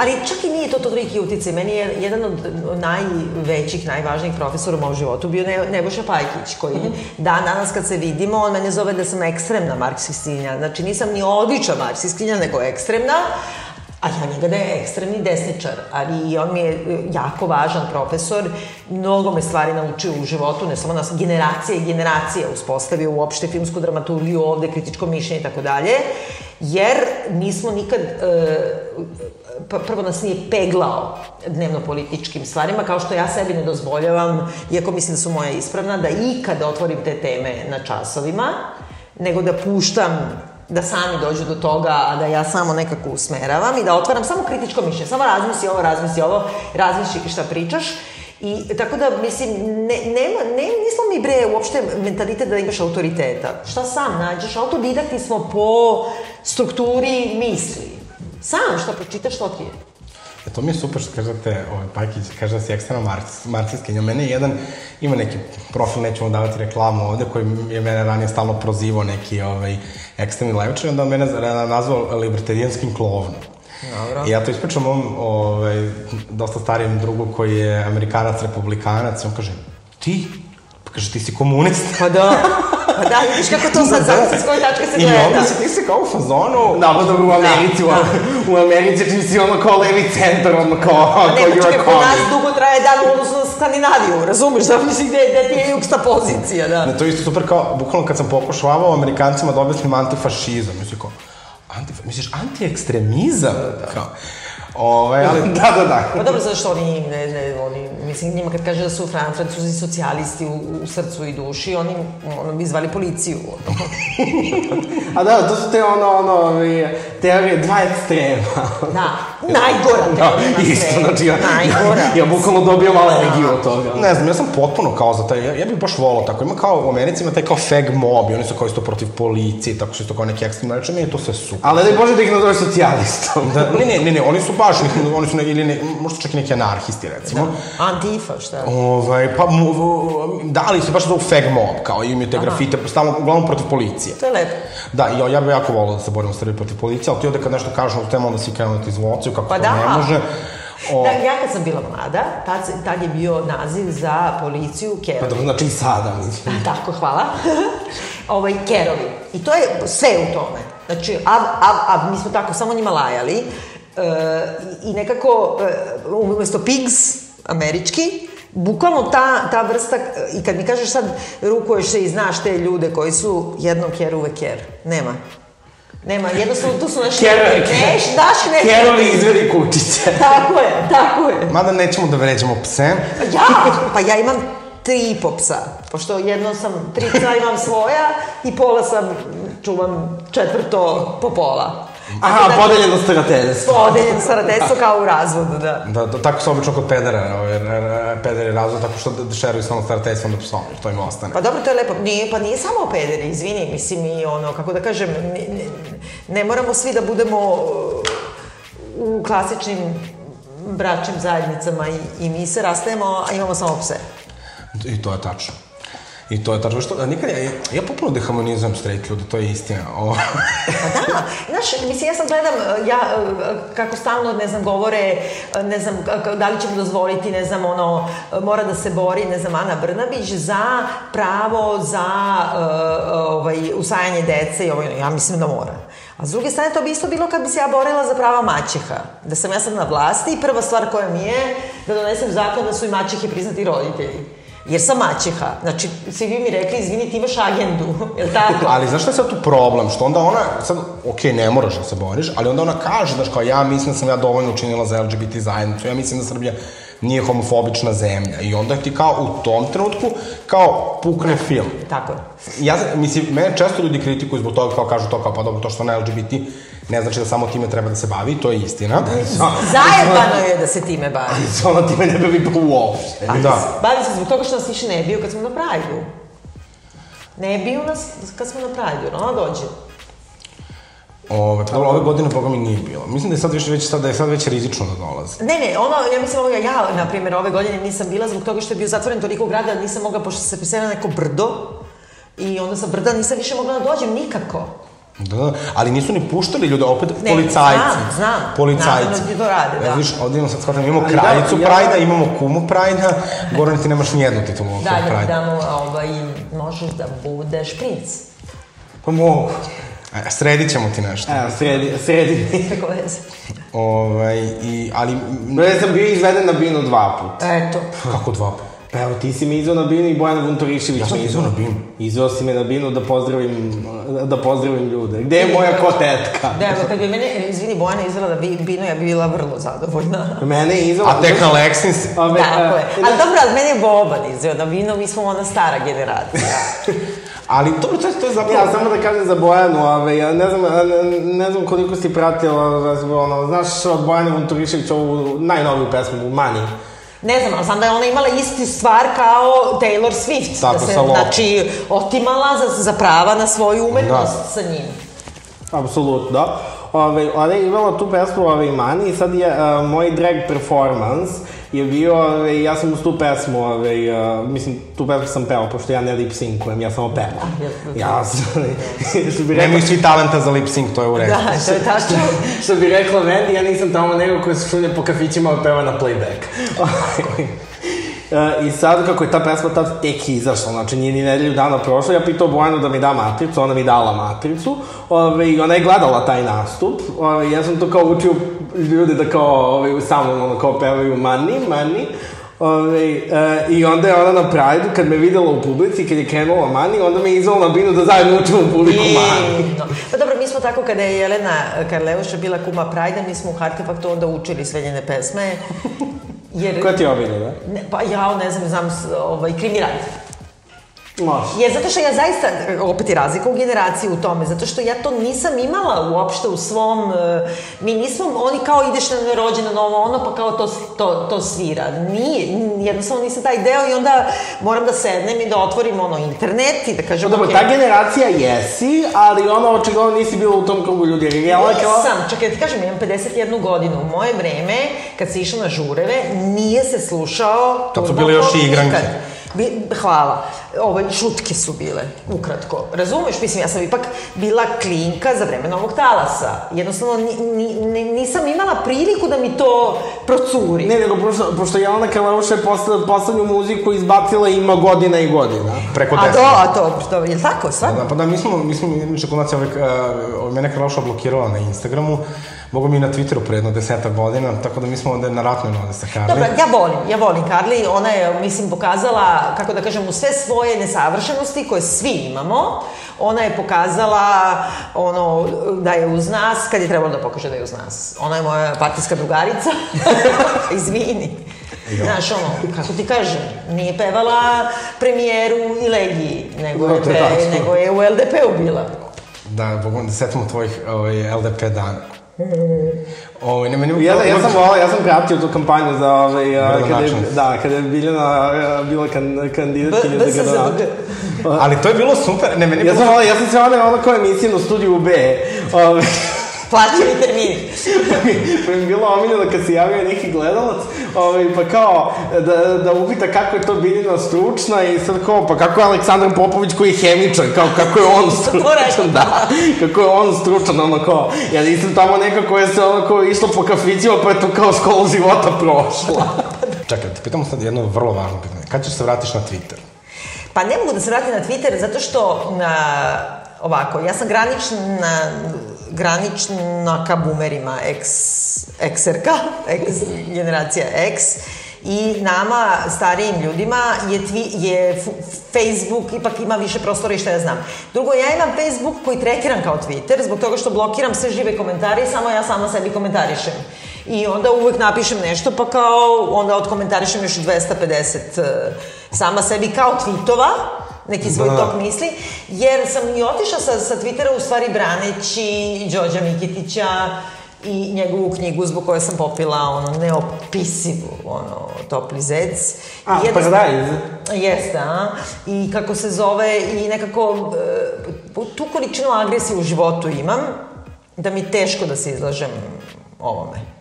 Ali čak i nije to toliki uticaj. Meni je jedan od najvećih, najvažnijih profesora u mom životu bio ne, Nebojša Pajkić, koji dan danas kad se vidimo, on mene zove da sam ekstremna marksistinja. Znači nisam ni odlična marksistinja, nego ekstremna, a ja njega da je ekstremni desničar, ali on mi je e, jako važan profesor, mnogo me stvari naučio u životu, ne samo nas, generacije i generacije uspostavio uopšte filmsku dramaturgiju ovde, kritičko mišljenje i tako dalje, jer nismo nikad, e, prvo nas nije peglao dnevno-političkim stvarima, kao što ja sebi ne dozvoljavam, iako mislim da su moja ispravna, da ikad otvorim te teme na časovima, nego da puštam da sami dođu do toga, a da ja samo nekako usmeravam i da otvaram samo kritičko mišljenje. Samo razmisli ovo, razmisli ovo, razmisli šta pričaš. I tako da, mislim, ne, nema, ne, nismo mi bre uopšte mentalitet da imaš autoriteta. Šta sam nađeš? Autodidakti smo po strukturi misli. Sam šta pročitaš, to ti je. E, to mi je super što kažete, ovaj, Pajkić kaže da si ekstremno marks, marksiskinja. Mene jedan, ima neki profil, nećemo davati reklamu ovde, koji je mene ranije stalno prozivao neki ovaj, ekstremni levičar, onda on mene nazvao libertarijanskim klovnom. Dobro. I ja to ispričam mom ovaj, dosta starijem drugu koji je amerikanac, republikanac, on kaže, ti? Pa kaže, ti si komunist. Pa da. Pa da, vidiš kako to sad sad s koje tačke se gleda. I onda si ti si kao u fazonu... Da, pa dobro u Americi, da. u, u Americi čim si ono kao levi centar, ono kao, pa ne, kao čekaj, po nas dugo traje dan u odnosu na Skandinaviju, razumeš, da misli gde, gde ti je jugsta pozicija, da. Ne, to je isto super kao, bukvalno kad sam pokušavao Amerikancima da objasnim antifašizam, mislim kao, anti, misliš, antiekstremizam? Da, da. Kao, Ovaj, ali... da, da, da. Pa dobro, zato što oni, ne, ne, oni, mislim, njima kad kaže da su fran, francuzi socijalisti u, u srcu i duši, oni, ono, bi zvali policiju. A da, to su te ono, ono, teorije dva ekstrema. da, najgora da, isto, znači, ja, najgora. ja, ja bukvalno dobijam alergiju od toga. Ne znam, ja sam potpuno kao za taj, ja, ja bih baš volao tako, ima kao u Americi ima taj kao fag mob i oni su kao isto protiv policije, tako što isto kao neki ekstremni, znači, meni to sve super. Ali ne bože da ih nazove socijalistom. da, ne, ne, ne, ne, oni su baš, oni su ne, ili ne, možda čak i neki anarhisti, recimo. Da. Antifa, šta? Ovaj, pa, da, ali se baš zove fag mob, kao imaju te grafite, stalno, uglavnom protiv policije. To je lepo. Da, ja, ja bih jako volao da se borim u Srbiji protiv policije, ali ti ovde kad nešto kažeš o temu, onda si krenu da izvociju, kako pa to da. ne može. O... Da, ja kad sam bila mlada, tad, tad je bio naziv za policiju kerovi. Pa dobro, znači i sada, mislim. Tako, hvala. ovaj, kerovi. I to je sve u tome. Znači, a, a, a mi smo tako samo njima lajali. I nekako, e, umesto pigs, američki, bukvalno ta, ta vrsta, i kad mi kažeš sad rukuješ se i znaš te ljude koji su jednom ker, uvek ker. Nema. Nema, jednostavno tu su naši... Kerovi, neš, daš ne. Kerovi izvedi kučiće. tako je, tako je. Mada nećemo da vređamo pse. Ja, pa ja imam tri i po psa, pošto jedno sam, tri psa imam svoja i pola sam, čuvam četvrto po pola. Aha, da, podeljeno starateljstvo. Podeljeno starateljstvo kao u razvodu, da. Da, da tako se obično kod pedera, ovaj, pederi razvod, tako što šeruju samo starateljstvo onda psom, to im ostane. Pa dobro, to je lepo. Nije, pa nije samo pederi, izvini, mislim i ono, kako da kažem, ne, ne, ne moramo svi da budemo u klasičnim bračnim zajednicama i, i mi se rastajemo, a imamo samo pse. I to je tačno. I to je tačno što, nikad ja, ja popuno dehamonizujem straight ljude, to je istina. O. pa da, znaš, mislim, ja sam gledam, ja, kako stalno, ne znam, govore, ne znam, da li ćemo dozvoliti, ne znam, ono, mora da se bori, ne znam, Ana Brnabić, za pravo za ovaj, usajanje dece i ovaj, ja mislim da mora. A s druge strane, to bi isto bilo kad bi se ja borila za prava maćeha. Da sam ja sad na vlasti i prva stvar koja mi je da donesem zakon da su i maćehe priznati roditelji. Jer sam maćeha. Znači, svi bi mi rekli, izvini, ti imaš agendu, je li tako? ali znaš šta je sad tu problem? Što onda ona, sad, ok, ne moraš da se boriš, ali onda ona kaže, znaš, kao ja mislim da sam ja dovoljno učinila za LGBT zajednicu, ja mislim da Srbija nije homofobična zemlja. I onda ti kao u tom trenutku, kao pukne film. Tako je. Ja, mislim, mene često ljudi kritikuju zbog toga, kao kažu to kao, pa dobro, to što na LGBT ne znači da samo time treba da se bavi, to je istina. Zajebano je da se time bavi. Ona time ne bavi pa uopšte. da. Bavi se zbog toga što nas više ne biju kad smo na Prajdu. Ne biju nas kad smo na Prajdu, ona dođe. Ove, pa dobro, ove godine, boga mi, nije bilo. Mislim da je sad više već, sad, da je sad već rizično da dolaze. Ne, ne, ono, ja mislim, ovoga, ja, na primjer, ove godine nisam bila zbog toga što je bio zatvoren toliko grada, nisam mogla, pošto se preselila na neko brdo, i onda sa brda nisam više mogla da dođem nikako. Da, da, ali nisu ni puštali ljude, opet Ne, policajci. znam, znam. Policajci. Naravno da to rade, da. Ja, vidiš, ovdje imamo sad shvatam, imamo Ali da, kraljicu ja- Prajda, imamo kumu Prajda, Goran, ti nemaš nijednu titulu Da, da, Prajda. da, ovaj, možeš da budeš princ. Pa mogu. E, sredit ćemo ti nešto. Evo, sredi, sredi. Preko veze. Ovaj, i, ali, m, Ja sam bio izveden na binu dva puta. Eto. kako dva puta? Pa evo, ti si me izveo na binu i Bojana Vunturišević Ja me izveo na binu. Izveo si me na binu da pozdravim, da pozdravim ljude. Gde je moja kotetka? Da, evo, kad bi mene, izvini, Bojana izvela da bi Bino, ja bi bila vrlo zadovoljna. Mene je izveo... A tek na Leksin si. Tako je. e, Ali dobro, ali mene je Boban izveo na Bino, mi smo ona stara generacija. Ali to je, to je zapravo... Ja, samo da kažem za Bojanu, ove, ja ne znam, ne, ne znam koliko si pratila, ono, znaš od Bojane Vunturišević ovu najnoviju pesmu, Money. Ne znam, ali znam da je ona imala isti stvar kao Taylor Swift. Tako, da se, sa znači, otimala za, za prava na svoju umetnost Da. sa njim. Apsolutno. Ove, ona je imala tu pesmu ove, Money i sad je uh, moj drag performance je bio, ove, ja sam uz tu pesmu, ove, uh, mislim, tu pesmu sam peo, pošto ja ne lip syncujem, ja samo pevam. Ja sam, što bi rekla, Nemaju svi talenta za lip sync, to je u redu. Da, to je tačno. što bi rekla Wendy, ja nisam tamo nego koji se šunje po kafićima i peva na playback. E, I sad, kako je ta pesma tad tek izašla, znači nije ni nedelju dana prošla, ja pitao Bojanu da mi da matricu, ona mi dala matricu, ove, i ona je gledala taj nastup, ove, ja sam to kao učio ljude da kao, ove, sa mnom, ono, kao pevaju mani, mani, Ove, e, I onda je ona na Pride-u, kad me videla u publici, kad je krenula Mani, onda me je izvala na binu da zajedno učimo publiku Mani. Divno. Pa dobro, mi smo tako kada je Jelena Karleuša bila kuma Prajda, mi smo u Artefaktu onda učili sve njene pesme. Jer, Koja ti je omiljena? ne, pa ja ne znam, znam ovaj, krimi rad. Može. Jer zato što ja zaista, opet je razlika u generaciji u tome, zato što ja to nisam imala uopšte u svom, e, mi nismo, oni kao ideš na rođeno novo ono, pa kao to, to, to svira. Nije, jednostavno nisam taj deo i onda moram da sednem i da otvorim ono internet i da kažem, Dobro, okej, ta generacija jesi, ali ono očigledno nisi bila u tom krugu ljudi. Jer je Jelena kao... Nisam, čekaj, da ti kažem, imam 51 godinu. U moje vreme, kad se išlo na žureve, nije se slušao... Tad su bile još i igranke. nikad. Bi, hvala. Ove, šutke su bile, ukratko. Razumeš? Mislim, ja sam ipak bila klinka za vreme novog talasa. Jednostavno, ni, ni, ni, nisam imala priliku da mi to procuri. Ne, nego pošto, pošto Jelena Karleuša je posle, poslednju muziku izbacila ima godina i godina. Preko A deset. to, a to, to, je li tako, Da, stvarno? da, pa da, mi smo, mi smo, inače nas je ovaj, uh, mene Karloša blokirala na Instagramu, mogu mi na Twitteru pre jedno deseta godina, tako da mi smo onda na ratnoj node sa Karli. Dobro, ja volim, ja volim Karli, ona je, mislim, pokazala, kako da kažem, u sve svoje nesavršenosti koje svi imamo, ona je pokazala ono, da je uz nas, kad je trebalo da pokaže da je uz nas. Ona je moja partijska drugarica, izvini. Znaš, ono, kako ti kažem, nije pevala premijeru i legiji, nego je, to je pe, nego je u LDP-u bila. Da, bogom, da se setimo tvojih ovaj, LDP dana. Ovaj, ne, meni, Ja, ja sam volao, ja sam pratio tu kampanju za ovaj, kada je, da, kada je Biljana bila kan, kandidatkinja za gradonačelnika. Ali to je bilo super, ne, meni Ja bilo... sam ja sam se ono, ono kao emisije na studiju B. Ove, Plaćeni termini. pa mi je bilo omiljeno kad se javio neki gledalac, ovaj, pa kao da, da upita kako je to Biljana stručna i sad kao, pa kako je Aleksandar Popović koji je hemičar, kao kako je on stručan, da, kako je on stručan, ono kao, ja nisam tamo neka koja se ono kao išla po kafićima pa je to kao škola života prošla. Čekaj, te pitamo sad jedno vrlo važno pitanje. Kad ćeš se vratiš na Twitter? Pa ne mogu da se vratim na Twitter zato što na, ovako, ja sam granična, granična ka boomerima, ex, XRK, ex, generacija X, i nama, starijim ljudima, je, twi, je Facebook ipak ima više prostora i što ja znam. Drugo, ja imam Facebook koji trekiram kao Twitter, zbog toga što blokiram sve žive komentare samo ja sama sebi komentarišem. I onda uvek napišem nešto, pa kao, onda odkomentarišem još 250 uh, sama sebi kao tweetova, neki svoj Da. tok misli, jer sam i otišla sa, sa Twittera u stvari braneći Đorđa Mikitića i njegovu knjigu zbog koje sam popila ono neopisivu ono topli zec. A, I jednostavno- Paradise. Jeste, a? I kako se zove, i nekako e, tu količinu agresije u životu imam, da mi teško da se izlažem ovome.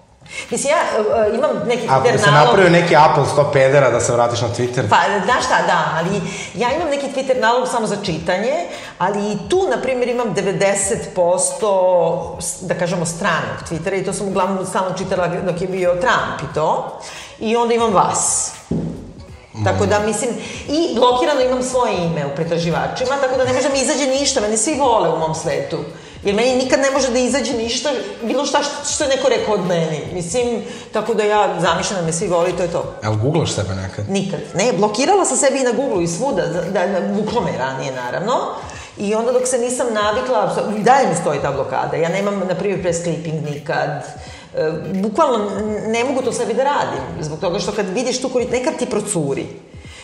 Mislim, ja e, imam neki Ako bi Twitter se nalog... napravio neki Apple 100 pedera da se vratiš na Twitter, Pa, znaš šta, da, ali ja imam neki Twitter nalog samo za čitanje, ali i tu, na primjer, imam 90%, s- da kažemo, stranog Twittera i to sam uglavnom stalno čitala dok je bio Trump i to. I onda imam vas. Tako da, mislim, i blokirano imam svoje ime u pretraživačima, tako da ne može mi izađe ništa, mene svi vole u mom svetu. Jer meni nikad ne može da izađe ništa, bilo šta što, što je neko rekao od meni. Mislim, tako da ja zamišljam da me svi vole i to je to. jel googlaš sebe nekad? Nikad. Ne, blokirala sam sebi i na Google i svuda, da, da, da vuklo me ranije, naravno. I onda dok se nisam navikla, i dalje mi stoji ta blokada. Ja nemam, na primjer, press clipping nikad. E, bukvalno ne mogu to sebi da radim. Zbog toga što kad vidiš tu korit, nekad ti procuri.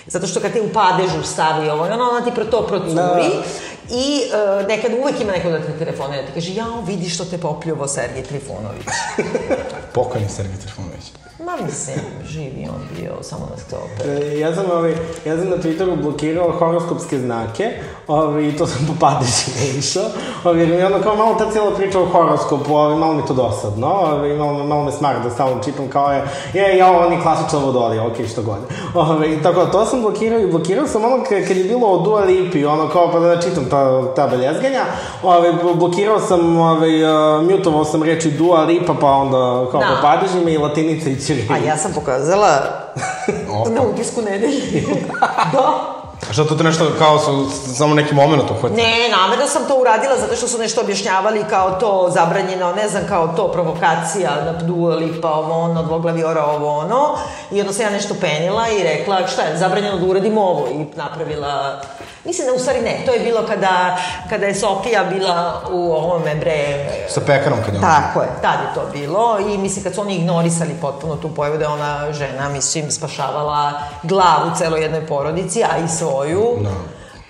Zato što kad te u padežu stavi ovo, ono, ona ti pro to procuri. Da. I e, nekad uvek ima neko da te telefonira, ti kaže, jao, vidi što te popljuvo Sergej Trifunović. Pokojni Sergij Trifunović. Ma mislim, živi on bio, samo nas hteo opet. E, Ja sam, ovaj, ja sam na Twitteru blokirao horoskopske znake, ovaj, i to sam po padežima išao, ovaj, jer mi ono kao malo ta cijela priča o horoskopu, ovaj, malo mi to dosadno, ovaj, malo, malo me smara da stalno čitam kao je, je, ja, ovo ni klasična vodolija, okej, što god. Ovaj, tako da, to sam blokirao i blokirao sam ono kad, je bilo o Dua Lipi, ono kao pa da ne čitam ta, ta beljezganja, ovaj, blokirao sam, ovaj, uh, mutovao sam reči Dua Lipa, pa onda kao Da. po padežima i latinica i ćirilica. A ja sam pokazala Opa. na utisku nedelje. da. A što to te nešto kao su samo neki moment uhvati? Ne, namerno sam to uradila zato što su nešto objašnjavali kao to zabranjeno, ne znam, kao to provokacija na Dua Lipa, ovo ono, dvoglavi ora, ovo ono. I onda sam ja nešto penila i rekla šta je, zabranjeno da uradimo ovo i napravila... Mislim da u stvari ne, to je bilo kada, kada je Sofija bila u ovome bre... Sa pekarom kad je on. Tako je, tad je to bilo i mislim kad su oni ignorisali potpuno tu pojavu da je ona žena, mislim, spašavala glavu celoj jednoj porodici, a i svoju. Da.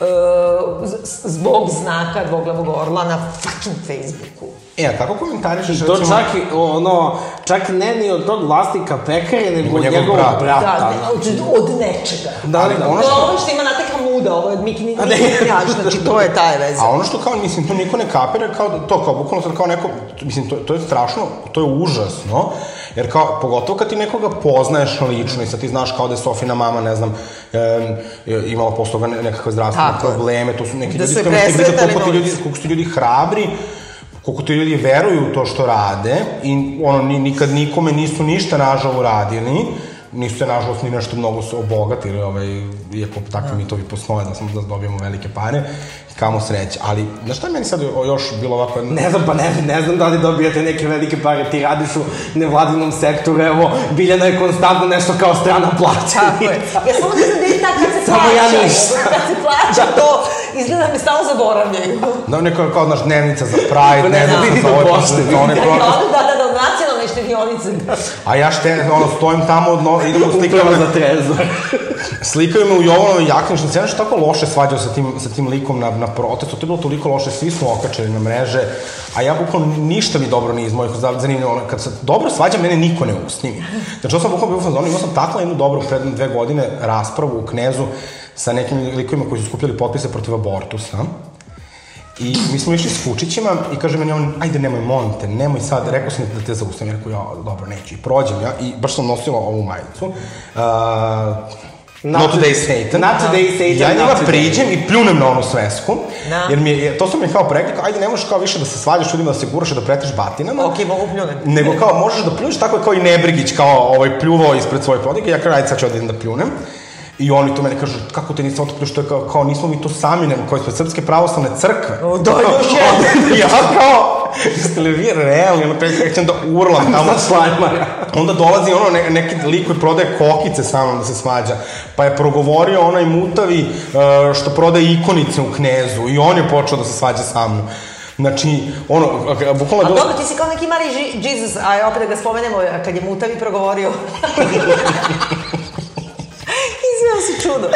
e, z- zbog znaka dvoglavog orla na fucking Facebooku. E, a kako komentarišeš, I to recimo, čak ono, čak ne ni od tog vlasnika pekare, nego od njegov njegovog brat. brata. Da, ne, od, od nečega. da, Ali da. ono što- ovo što ima Nate Hamuda, ovo je od Miki ne. Minaj, znači to je taj veza. A ono što kao, mislim, to niko ne kapira, kao to, kao bukvalno sad kao neko, mislim, to, to je strašno, to je užasno, jer kao, pogotovo kad ti nekoga poznaješ lično i sad ti znaš kao da je Sofina mama, ne znam, em, imala posle toga ne- nekakve zdravstvene Tako probleme, to su neki Da ljudi s kojima pričaš presretali koliko ti ljudi, koliko su ti ljudi hrabri, koliko ti ljudi veruju u to što rade i ono, ni, nikad nikome nisu ništa nažal uradili, nisu se nažalost ni nešto mnogo su obogatili, ovaj, iako takvi mitovi postoje da, smo, da dobijemo velike pare, kamo sreće. Ali, znaš šta je meni sad još bilo ovako... Ne znam, pa ne, ne znam da li dobijate neke velike pare, ti radiš u nevladinom sektoru, evo, Biljana je konstantno nešto kao strana plaća. Tako je. Ja samo da je tako kad se Samo plaća. ja ništa. Kad se plaća to, izgleda da mi stalno zaboravljaju. Da, neko kao, znaš, dnevnica za Pride, ne znam, vidi za do ove pošte, za one Da, proteste. da, da, da, štedionice. A ja šte, ono, stojim tamo, no, idemo slikaju Upravo za trezor. slikaju me u Jovanovoj jakni, što se tako loše svađao sa tim, sa tim likom na, na protestu, to je bilo toliko loše, svi smo okačili na mreže, a ja bukvalno ništa mi dobro nije iz mojih zanimljivo, ono, kad se dobro svađa, mene niko ne usnimi. Znači, ovo sam bukvalno bio u fazonu, imao sam takla jednu dobru pred dve godine raspravu u Knezu sa nekim likovima koji su skupljali potpise protiv abortusa. I mi smo išli s Fučićima i kaže meni on, ajde nemoj, molim te, nemoj sad, rekao sam da te zaustavim, ja rekao, ja, dobro, neću. I prođem ja i baš sam nosila ovu majicu. Uh, Not not today Satan. Not today Satan, Ja njima priđem i pljunem na onu svesku. Da. Jer mi je, to su mi kao prekli, kao, ajde ne možeš kao više da se svađaš ljudima, da se guraš i da pretiš batinama. Ok, mogu pljunem. Nego kao možeš da pljuješ tako je kao i Nebrigić kao ovaj pljuvao ispred svoje prodike, ja kao ajde sad ću odem da pljunem. I oni to meni kažu, kako te nisam otopio, što je kao, kao nismo mi to sami, nego kao ispred Srpske pravoslavne crkve. O, da, još jedno. ja kao, jeste li vi realni, ono pre krećem da urlam tamo. Za šlajmara. Onda dolazi ono ne, neki lik koji prodaje kokice sa mnom da se svađa. Pa je progovorio onaj mutavi uh, što prodaje ikonice u knezu i on je počeo da se svađa sa mnom. Znači, ono, bukvalno A je bilo... dobro, ti si kao neki mali Jesus, a opet da ga spomenemo, kad je mutavi progovorio. Si čudo.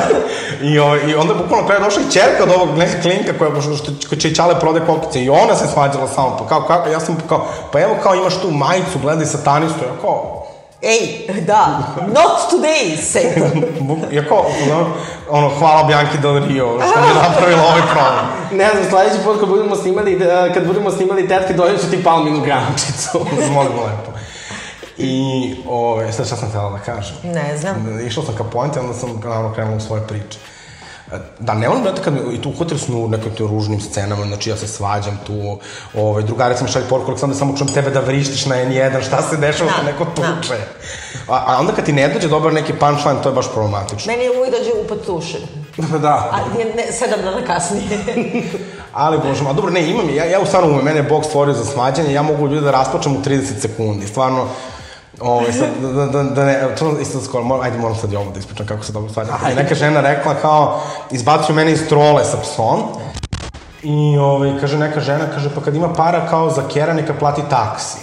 I, o, I onda bukvalno je došla i čerka od ovog neka klinka koja, što, će Čale prode kokice i ona se svađala samo, pa kao, kako, ja sam kao, pa evo kao imaš tu majicu, gledaj satanistu, ja kao, Ej, da, not today, Satan. kao, ono, ono, hvala Bianchi Del Rio, što mi je napravila ovaj problem. Ne znam, sledeći put kad budemo snimali, eh, kad budemo snimali tetke, doneću ti palminu grančicu. Molim lepo. I, ove, sad šta sam htjela da kažem? Ne znam. Išao sam ka pointe, onda sam naravno krenuo u svoje priče. Da, ne volim, brate, kad i tu uhvatili smo u nekim tim ružnim scenama, znači ja se svađam tu, ovaj, drugarica mi šalje poruku, Aleksandar, samo čujem tebe da vrištiš na N1, šta se dešava, Da, da, neko da. tuče. A, a onda kad ti ne dođe dobar neki punchline, to je baš problematično. Meni je uvijek dođe u potušen. da. A je ne, sedam dana kasnije. Ali, bože, ma dobro, ne, imam, ja, ja u stvarno umem, mene je Bog stvorio za svađanje, ja mogu ljude da rasplačem u 30 sekundi, stvarno, Ove, sad, da, da, da ne, to isto skoro, moram, ajde moram sad i ovo da ispričam kako se dobro svađa. Neka žena rekla kao, izbacio mene iz trole sa psom, i ove, kaže neka žena, kaže, pa kad ima para kao za kera, neka plati taksi.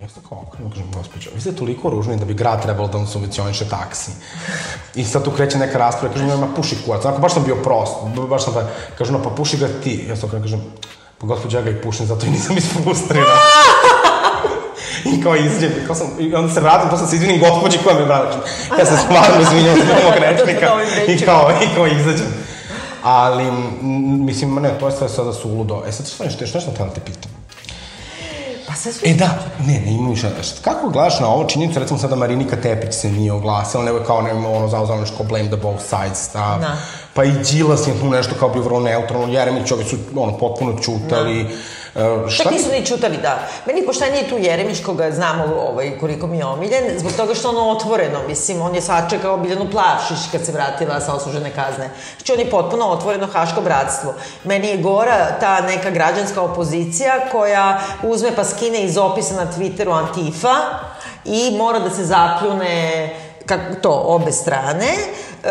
Ja sam kao okrenuo, kažem, gospođo, vi ste toliko ružni da bi grad trebalo da vam subvencioniše taksi. I sad tu kreće neka rasprava, kažem, ma puši kurac, onako baš sam bio prost, baš sam pa, kažem, no, pa puši ga ti. Ja sam okrenuo, kažem, pa gospođo, ja ga i pušim, zato i nisam ispustrina. I kao izađem, kao sam, i onda se vratim, sam se izvinim gospođi koja me brala. Ja se stvarno izvinjam s mog rečnika. I kao, i kao izađem. Ali, mislim, ne, to je sve sada suludo. E sad, šta nešto, nešto htjela da te pitam. Pa sve su... E da, ne, ne imamo više. Šta, kako gledaš na ovo činjenicu, recimo sada Marinika Tepić se nije oglasila, nego je kao ne, ono zauzela nešto blame the both sides stav. Da. Pa i Đilas je tu nešto kao bio vrlo neutralno, Jeremić, ovi su ono, potpuno čutali. Da. Šta Čak nisu ni čutali, da. Meni poštenije tu Jeremić, koga znamo ovaj, koliko mi je omiljen, zbog toga što ono otvoreno, mislim, on je sačekao Biljanu Plavšić kad se vratila sa osužene kazne. Znači, on je potpuno otvoreno haško bratstvo. Meni je gora ta neka građanska opozicija koja uzme pa skine iz opisa na Twitteru Antifa i mora da se zapljune kako to, obe strane, e,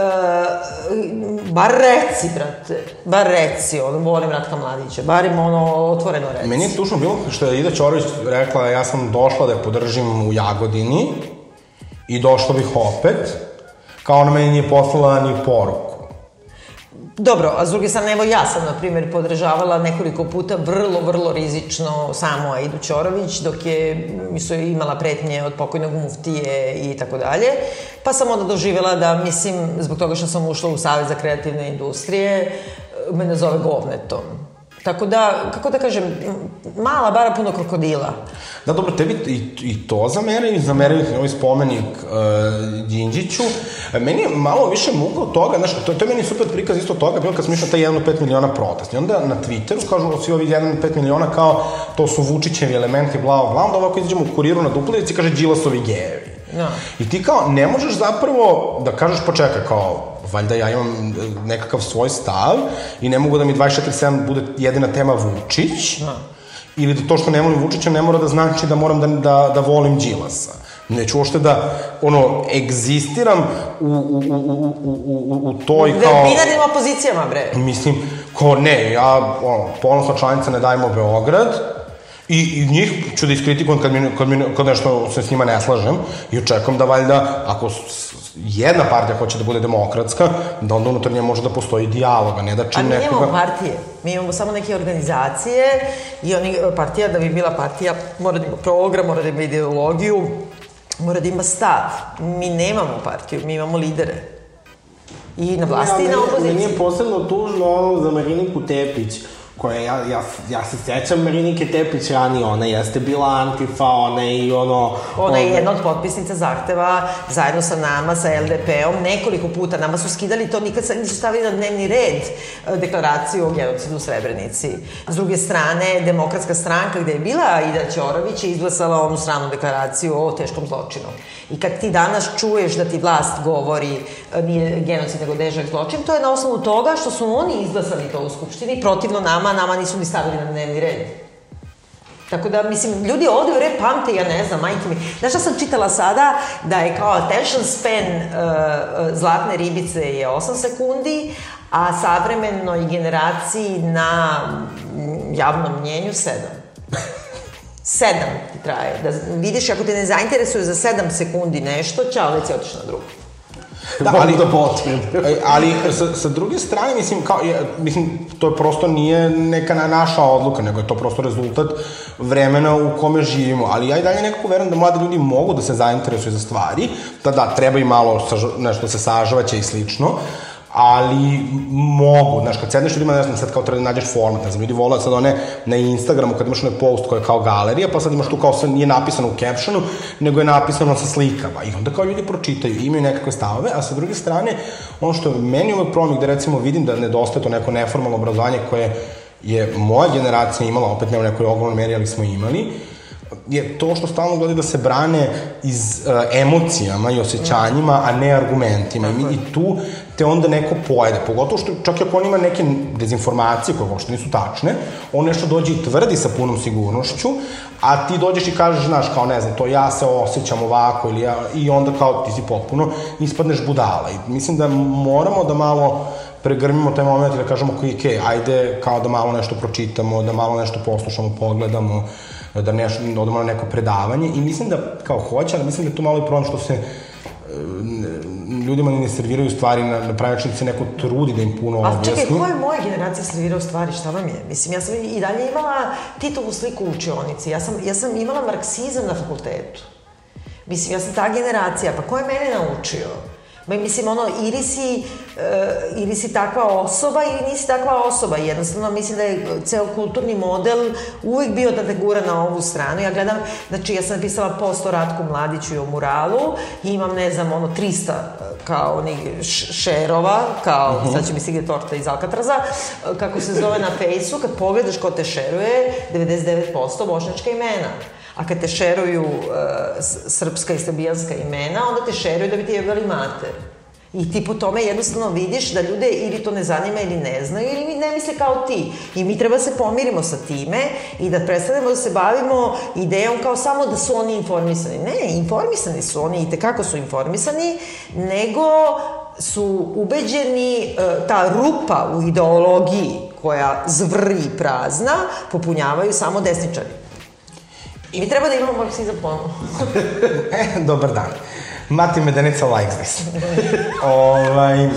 bar reci, brate, bar reci, ono, volim Ratka Mladića, bar im ono, otvoreno reci. Meni je tužno bilo što je Ida Ćorović rekla ja sam došla da je podržim u Jagodini i došla bih opet, kao ona meni nije poslala ni poruku. Dobro, a s druge strane, evo ja sam, na primjer, podržavala nekoliko puta vrlo, vrlo rizično samo Aidu Ćorović, dok je su imala pretnje od pokojnog muftije i tako dalje. Pa sam onda doživjela da, mislim, zbog toga što sam ušla u Savez za kreativne industrije, mene zove govnetom. Tako da, kako da kažem, mala bara puno krokodila. Da, dobro, tebi i, i to zameraju, zameraju ti ovaj spomenik uh, Đinđiću. E, Meni je malo više muka od toga, znaš, to, to je meni super prikaz isto toga, bilo kad išli na taj 1,5 miliona protest. I onda na Twitteru kažu svi ovi 1,5 miliona kao to su Vučićevi elementi, bla, bla, onda ovako izađemo u kuriru na duplici i kaže Đilasovi gejevi. Da. I ti kao ne možeš zapravo da kažeš pa čekaj kao valjda ja imam e, nekakav svoj stav i ne mogu da mi 24-7 bude jedina tema Vučić. Da. Ili da to što ne volim Vučića ne mora da znači da moram da, da, da volim Đilasa. Neću uopšte da, ono, egzistiram u, u, u, u, u, u, toj kao... Da, binarnim opozicijama, bre. Mislim, ko ne, ja, ono, ponosna članica Ne dajmo Beograd, I, I njih ću da iskritikujem kad, mi, kad, mi, kad nešto se s njima ne slažem i očekujem da valjda, ako jedna partija hoće da bude demokratska, da onda unutar nje može da postoji dijaloga, ne da A čim mi nemamo nekoga... partije. Mi imamo samo neke organizacije i oni, partija, da bi bila partija, mora da ima program, mora da ima ideologiju, mora da ima stav. Mi nemamo partiju, mi imamo lidere. I na vlasti i na Meni opoziciji. je posebno tužno ono za Mariniku Tepić, koja, ja, ja, ja se sećam Marinike Tepić ranije, ona jeste bila antifa, ona je i ono... Ona je jedna od potpisnica zahteva zajedno sa nama, sa LDP-om, nekoliko puta. Nama su skidali to, nikad se nisu stavili na dnevni red e, deklaraciju o genocidu u Srebrenici. S druge strane, demokratska stranka gde je bila Ida Ćorović je izglasala onu stranu deklaraciju o teškom zločinu. I kad ti danas čuješ da ti vlast govori e, nije genocid nego težak zločin, to je na osnovu toga što su oni izglasali to u Skupštini, protivno nama, nama nisu ni stavili na dnevni red. Tako da, mislim, ljudi ovde u rep pamte, ja ne znam, majke mi. Znaš šta sam čitala sada? Da je kao attention span uh, uh, zlatne ribice je 8 sekundi, a savremenoj generaciji na mm, javnom mnjenju sedam. Sedam ti traje. Da vidiš, ako te ne zainteresuje za sedam sekundi nešto, čao, već si otišao na drugo. Da, ali, da. E, ali sa, sa druge strane, mislim, kao, je, mislim, to je prosto nije neka na- naša odluka, nego je to prosto rezultat vremena u kome živimo. Ali ja i dalje nekako verujem da mladi ljudi mogu da se zainteresuju za stvari, da da, treba i malo saž, nešto se sažvaće i slično, ali mogu, znaš, kad sedneš ljudima, ne znam, sad kao treba da nađeš format, ne znam, ljudi vole sad one na Instagramu, kad imaš onaj post koji je kao galerija, pa sad imaš tu kao sve nije napisano u captionu, nego je napisano sa slikama. I onda kao ljudi pročitaju, imaju nekakve stavove, a sa druge strane, ono što meni uvek problem, gde recimo vidim da nedostaje to neko neformalno obrazovanje koje je moja generacija imala, opet ne u nekoj ogromnoj meri, ali smo imali, je to što stalno gledaju da se brane iz uh, emocijama i osjećanjima, a ne argumentima. I, mi, I tu te onda neko pojede. Pogotovo što čak i ako on ima neke dezinformacije koje uopšte nisu tačne, on nešto dođe i tvrdi sa punom sigurnošću, a ti dođeš i kažeš, znaš, kao ne znam, to ja se osjećam ovako ili ja, i onda kao ti si potpuno ispadneš budala. I mislim da moramo da malo pregrmimo taj moment i da kažemo, ok, ajde kao da malo nešto pročitamo, da malo nešto poslušamo, pogledamo, da nešto, da odemo na neko predavanje i mislim da kao hoće, ali mislim da je to malo i problem što se ljudima ne serviraju stvari na, na pravi način se neko trudi da im puno A objasni. čekaj, ko je moja generacija servirao stvari, šta vam je? Mislim, ja sam i dalje imala Titovu sliku u učionici, ja sam, ja sam imala marksizam na fakultetu. Mislim, ja sam ta generacija, pa ko je mene naučio? Mislim, ono, ili si, uh, ili si takva osoba ili nisi takva osoba. Jednostavno, mislim da je ceo kulturni model uvek bio da te gura na ovu stranu. Ja gledam, znači, ja sam napisala post o Ratku Mladiću i o muralu i imam, ne znam, ono, 300 kao onih šerova, kao, sad će mi stigli torta iz Alcatraza, kako se zove na fejsu, kad pogledaš ko te šeruje, 99% bošnjačka imena. A kad te šeruju uh, srpska i srbijanska imena, onda te šeruju da bi ti jebali mater. I ti po tome jednostavno vidiš da ljude ili to ne zanima ili ne znaju ili ne misle kao ti. I mi treba se pomirimo sa time i da prestanemo da se bavimo idejom kao samo da su oni informisani. Ne, informisani su oni i tekako su informisani, nego su ubeđeni e, ta rupa u ideologiji koja zvrri prazna, popunjavaju samo desničari. I mi treba da imamo marksizam ponovno. E, dobar dan. Mati Medenica likes this. ovaj,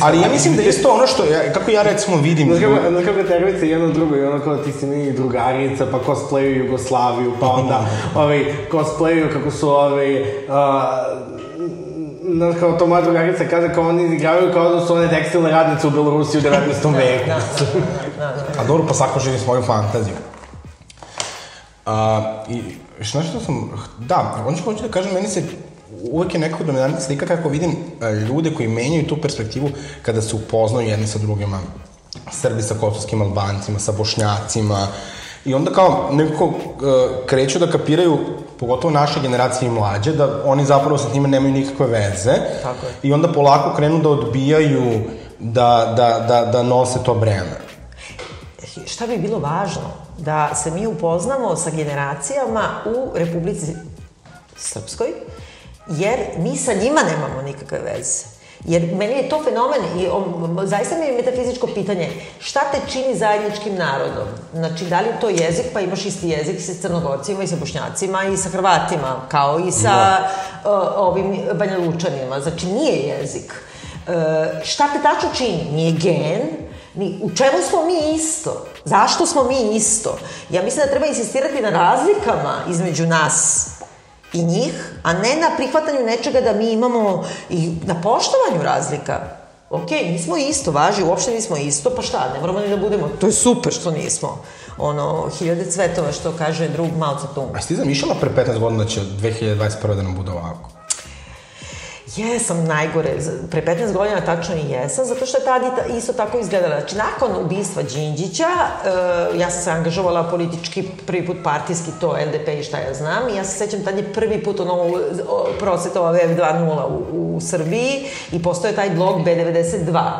ali ja mislim da je isto ono što, ja, kako ja recimo vidim... Znaš kako, znaš kako termice jedno drugo i ono kao ti si mi drugarica, pa cosplayuju Jugoslaviju, pa onda ovaj, cosplayuju kako su ovaj, uh, znaš kao to moja drugarica kaže kao oni izigravaju kao da su one tekstilne radnice u Belorusiji u 19. veku. A dobro, pa svako živi svoju fantaziju. A, I što sam, da, on ću hoću da kažem, meni se uvek je nekako dominantna slika kako vidim e, ljude koji menjaju tu perspektivu kada se upoznaju jedni sa drugima. Srbi sa kosovskim albancima, sa bošnjacima. I onda kao nekako e, kreću da kapiraju, pogotovo naše generacije i mlađe, da oni zapravo sa njima nemaju nikakve veze. Tako je. I onda polako krenu da odbijaju da, da, da, da nose to breme. šta bi bilo važno? Da se mi upoznamo sa generacijama u Republici Srpskoj, jer mi sa njima nemamo nikakve veze. Jer meni je to fenomen i o, zaista mi je metafizičko pitanje šta te čini zajedničkim narodom? Znači, da li je to jezik, pa imaš isti jezik sa crnogorcima i sa bošnjacima i sa hrvatima, kao i sa o, ovim banjalučanima. Znači, nije jezik. E, šta te tačno čini? Nije gen, Ni, u čemu smo mi isto? Zašto smo mi isto? Ja mislim da treba insistirati na razlikama između nas i njih, a ne na prihvatanju nečega da mi imamo i na poštovanju razlika. Ok, nismo isto, važi, uopšte nismo isto, pa šta, ne moramo ni da budemo, to je super što nismo. Ono, hiljade cvetova, što kaže drug Mao Tse-tung. A si ti zamišljala pre 15 godina da će 2021. da nam bude ovako? Jesam najgore, pre 15 godina tačno i jesam, zato što je tada i isto tako izgledala. Znači, nakon ubistva Đinđića, uh, ja sam se angažovala politički, prvi put partijski, to LDP i šta ja znam, i ja se sećam, tad je prvi put ono, prosvetova Web2.0 u, u Srbiji i postoje taj blog B92.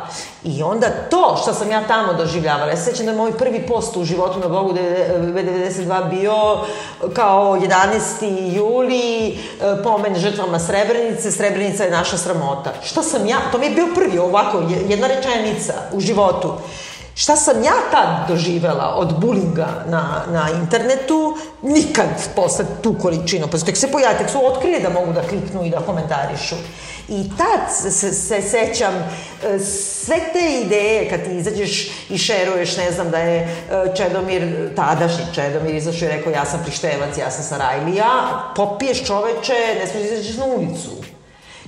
I onda to što sam ja tamo doživljavala, ja se sećam da je moj prvi post u životu na blogu B92 bio kao 11. juli, pomen žrtvama Srebrenice, Srebrenica je naša sramota. Šta sam ja, to mi je bio prvi ovako, je- jedna rečenica u životu. Šta sam ja tad doživela od bulinga na, na internetu, nikad posle tu količinu, pa tek se pojavi, tek su otkrili da mogu da kliknu i da komentarišu. I tad se, se, se sećam e, sve te ideje kad ti izađeš i šeruješ, ne znam da je e, Čedomir, tadašnji Čedomir izašao i rekao ja sam Prištevac, ja sam Sarajlija, popiješ čoveče, ne smiješ da izađeš na ulicu.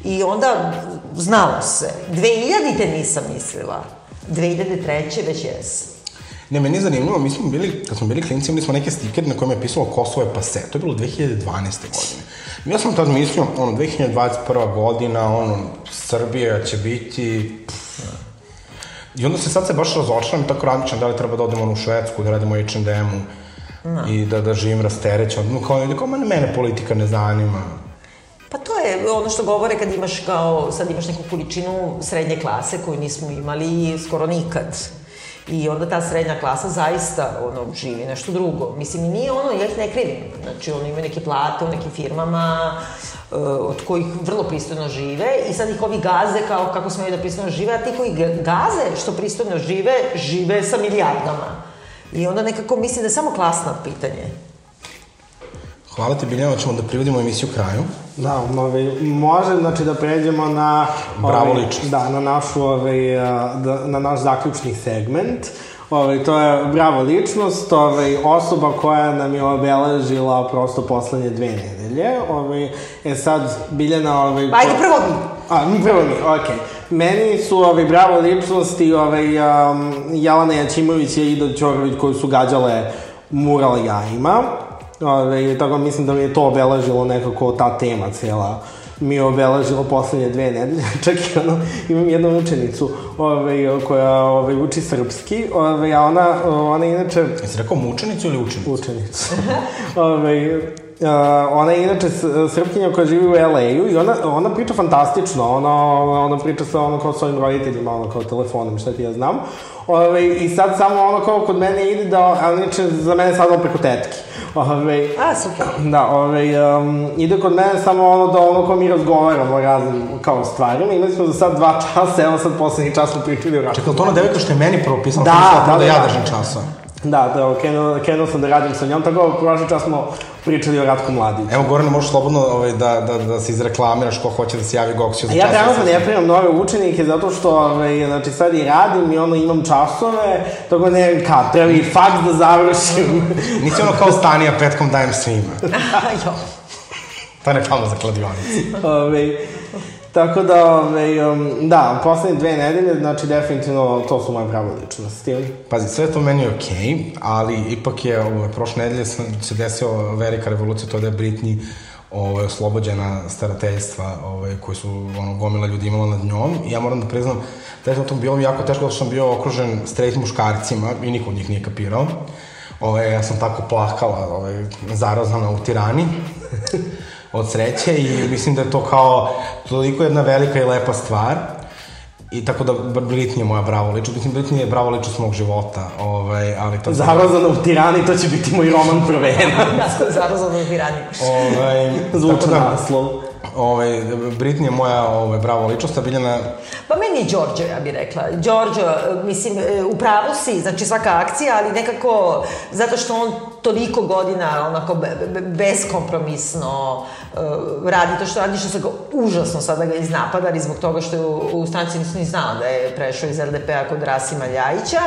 I onda znalo se. 2000-te nisam mislila. 2003. već jesam. Ne, meni je zanimljivo, mi smo bili, kad smo bili klinci, imali smo neke stikere na kojima je pisalo Kosovo je pase. To je bilo 2012. godine. Ja sam tad mislio, ono, 2021. godina, ono, Srbija će biti... pff. I onda se sad se baš razočaram i tako razmišljam da li treba da odemo ono, u Švedsku, da radimo H&M-u i da, da živim rasterećen. No, kao, kao mene, mene politika ne zanima. Pa to je ono što govore kad imaš kao, sad imaš neku količinu srednje klase koju nismo imali skoro nikad. I onda ta srednja klasa zaista ono, živi nešto drugo. Mislim, i nije ono, ja ih ne krivim. Znači, oni imaju neke plate u nekim firmama, uh, od kojih vrlo pristojno žive i sad ih ovi gaze kao kako smo da pristojno žive, a ti koji ga- gaze što pristojno žive, žive sa milijardama. I onda nekako mislim da je samo klasno pitanje. Hvala ti, Biljana, ćemo da privodimo emisiju kraju. Da, ovaj, može znači da pređemo na... Bravo ovaj, ličnost. Da, na našu, ovaj, da, na naš zaključni segment. Ovaj, to je bravo ličnost, ovaj, osoba koja nam je obeležila prosto poslednje dve nedelje. Ovaj, e sad, Biljana... Ovaj, Pa ajde prvo mi. A, prvo mi, okej. Meni su ovaj, bravo ličnosti ovaj, um, Jelena Jačimović i Ida Ćorović koji su gađale mural jajima. Ove, tako mislim da mi je to obeležilo nekako ta tema cela mi je obeležilo poslednje dve nedelje. Čak i ono, imam jednu učenicu ove, koja ove, uči srpski, ove, a ona, ona inače Jesi rekao mučenicu ili učenicu? učenicu. Ove, Uh, ona je inače srpkinja koja živi u LA-u i ona, ona priča fantastično, ona, ona priča sa ono kao svojim roditeljima, ono kao telefonom, šta ti ja znam. Ove, I sad samo ono kao kod mene ide da, ali inače za mene sad ono preko tetke. Ove, A, super. Da, ovaj, um, ide kod mene samo ono da ono kao mi razgovaramo o raznim kao stvarima. Imali smo za sad dva časa, evo sad poslednji čas smo pričali o ratu. Čekaj, to ona devojka što je meni prvo pisala? Da, da, da, da, ja da. držim časa. Da, da, krenuo, krenuo sam da radim sa njom, tako da prošli čas smo pričali o Ratku Mladiću. Evo, Gorane, možeš slobodno ovaj, da, da, da se izreklamiraš ko hoće da se javi Goksiju za A ja trenutno ne primam nove učenike zato što ovaj, znači, sad i radim i ono imam časove, tako da ne, kad, treba i faks da završim. Nisi ono kao stanija petkom dajem svima. jo. To je reklama za kladionicu. Ove, tako da, ove, um, da, poslednje dve nedelje, znači definitivno to su moje pravo ličnosti. Pazi, sve to meni je okej, okay, ali ipak je ovaj, prošle nedelje se desila velika revolucija, to da je Britney ovaj, oslobođena starateljstva ovaj, koje su ono, gomila ljudi imala nad njom. I ja moram da priznam, da je to bilo jako teško što sam bio okružen straight muškarcima i niko od njih nije kapirao. Ovaj, ja sam tako plakala, ovaj, zarazana u tirani od sreće i mislim da je to kao toliko jedna velika i lepa stvar. I tako da Britney je moja bravo ličnost. Mislim, Britney je bravo ličnost mog života. Ovaj, ali to... Zarazano u tirani, to će biti moj roman provena. Zarazano u tirani. Ovaj, Zvučan da, naslov. Ovaj, Britney je moja ovaj, bravo ličnost, a Biljana... Pa meni je Đorđo, ja bih rekla. Đorđo, mislim, e, u pravu si, znači svaka akcija, ali nekako, zato što on toliko godina onako be, be, beskompromisno uh, radi to što radi, što se ga užasno sada ga iznapadali zbog toga što je u, u stranci nisam ni znala da je prešao iz LDP-a kod Rasima Ljajića,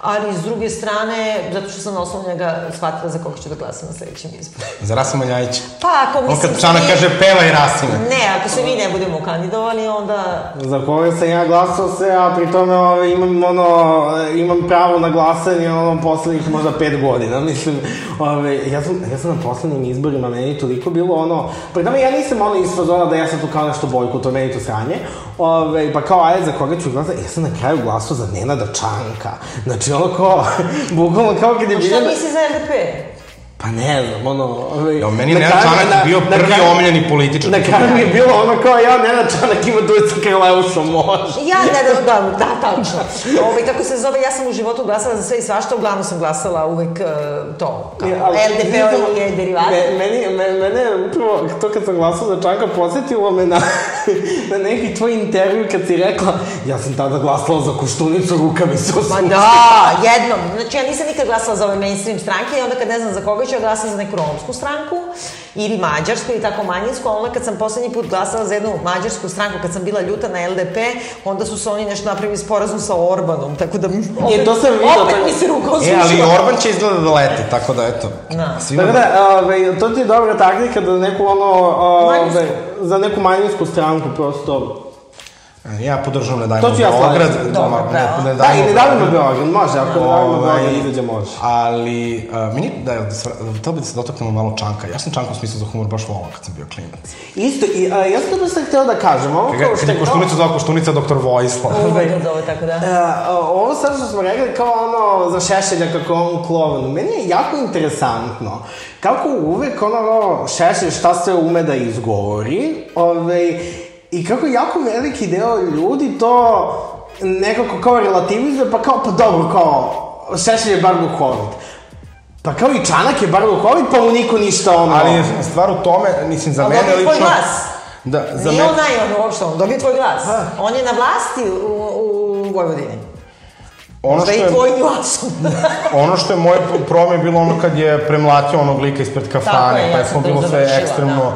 ali s druge strane, zato što sam na osnovu njega shvatila za koga ću da glasam na sledećem izboru. Za Rasima Ljajića. Pa ako On mislim... kad Čana svi- kaže pevaj Rasime. Ne, ako se mi ne budemo kandidovali, onda... Za koga sam ja glasao se, a pri tome ove, imam ono, imam pravo na glasanje ono poslednjih možda pet godina, mislim, ove, ja sam, ja sam na poslednjim izborima, meni toliko bilo ono, pri tome ja nisam ono iz fazona da ja sam tu kao nešto bojku, to meni to sranje, ove, pa kao, ajde, za koga ću glasati, ja sam na kraju glasao za Nenada Čanka, znači ono kao, bukvalno kao kad je A šta Biljana... misli za LDP? Pa ne znam, ono... Ovaj, Jo, meni na Nenad Čanak na- je bio na prvi kraju- omiljeni političar. Na kraju mi je bilo ono kao, ja, Nenad Čanak ima duet sa Karleušom, može. Ja, ne, da, da, da, tačno. Ove, kako se zove, ja sam u životu glasala za sve i svašta, uglavnom sam glasala uvek uh, to, kao Ja, LDP i derivati. Me, meni, me, mene je upravo, to kad sam glasala za Čanka, podsjetilo me na, na neki tvoj intervju kad si rekla, ja sam tada glasala za Koštunicu, ruka mi se Ma osušila. da, jednom. Znači, ja nisam nikad glasala za ove mainstream stranke i onda kad ne znam za koga ću, ja glasam za neku romsku stranku ili mađarsku ili tako manjinsku, a onda kad sam poslednji put glasala za jednu mađarsku stranku, kad sam bila ljuta na LDP, onda su se oni nešto napravili sporazum sa Orbanom, tako da opet, E, to sam vidio, opet mi se ruka E, ali Orban će izgleda da leti, tako da eto. Da. Svima Tako da, ove, to ti je dobra taktika da neku ono, ove, Manjinsku. za neku manjinsku stranku prosto... Ja podržavam Ne dajmo To ću ja Beograd. slaviti. Dobro, ne, ne Da, i ne Beograd. Beograd, može, ako ne davimo Ovaj, Beograd, izađe može. Ali, uh, meni, da, da, htio bi da se dotaknemo malo Čanka. Ja sam Čanka u smislu za humor baš volao kad sam bio klinac. Isto, i, a, ja sam to sam htela da kažem, ovo kao što je Koštunica zvao Koštunica doktor Vojislav. Ovo je zove, tako da. E, ovo sad što smo rekli kao ono za Šešelja kako on klovan, meni je jako interesantno kako uvek ono Šešelj šta se ume da izgovori ovaj, i kako jako veliki deo ljudi to nekako kao relativizuje pa kao pa dobro kao Šešelj je bar duhovit. Pa kao i Čanak je bar duhovit pa mu niko ništa ono... Ali je stvar u tome, mislim, za Ali mene dobio tvoj lično... glas. Da, za Nije mene... on naj, on uopšte, on dobio tvoj glas. On je na vlasti u, u Vojvodini. Ono Možda što i je, tvojim glasom. ono što je moje problem je bilo ono kad je premlatio onog lika ispred kafane, je, pa je smo bilo sve završila, ekstremno,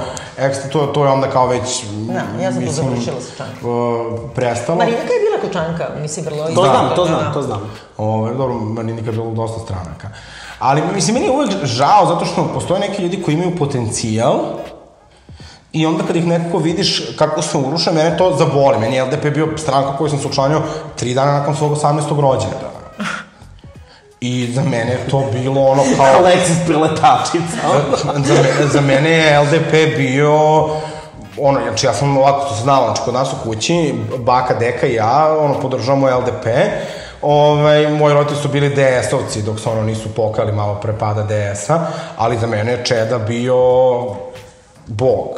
ekstra, to, to je onda kao već, Da, ja sam to mislim, završila sa Čankom. uh, prestalo. Marinka je bila kočanka, mislim, vrlo... To znam, to znam, to znam. Ove, dobro, meni nikad bilo dosta stranaka. Ali, mislim, meni je uvek žao, zato što postoje neki ljudi koji imaju potencijal i onda kad ih nekako vidiš kako se uruše, mene to zaboli. Meni je LDP bio stranka koju sam se učlanio tri dana nakon svog 18. rođendana. I za mene je to bilo ono kao... Aleksis preletačica. za, za mene je LDP bio ono, znači ja sam ovako, to se znalo, znači kod nas u kući, baka, deka i ja, ono, podržavamo LDP, ovaj, moji roditelji su bili DS-ovci dok se ono nisu pokali malo pre pada DS-a, ali za mene je Čeda bio bog.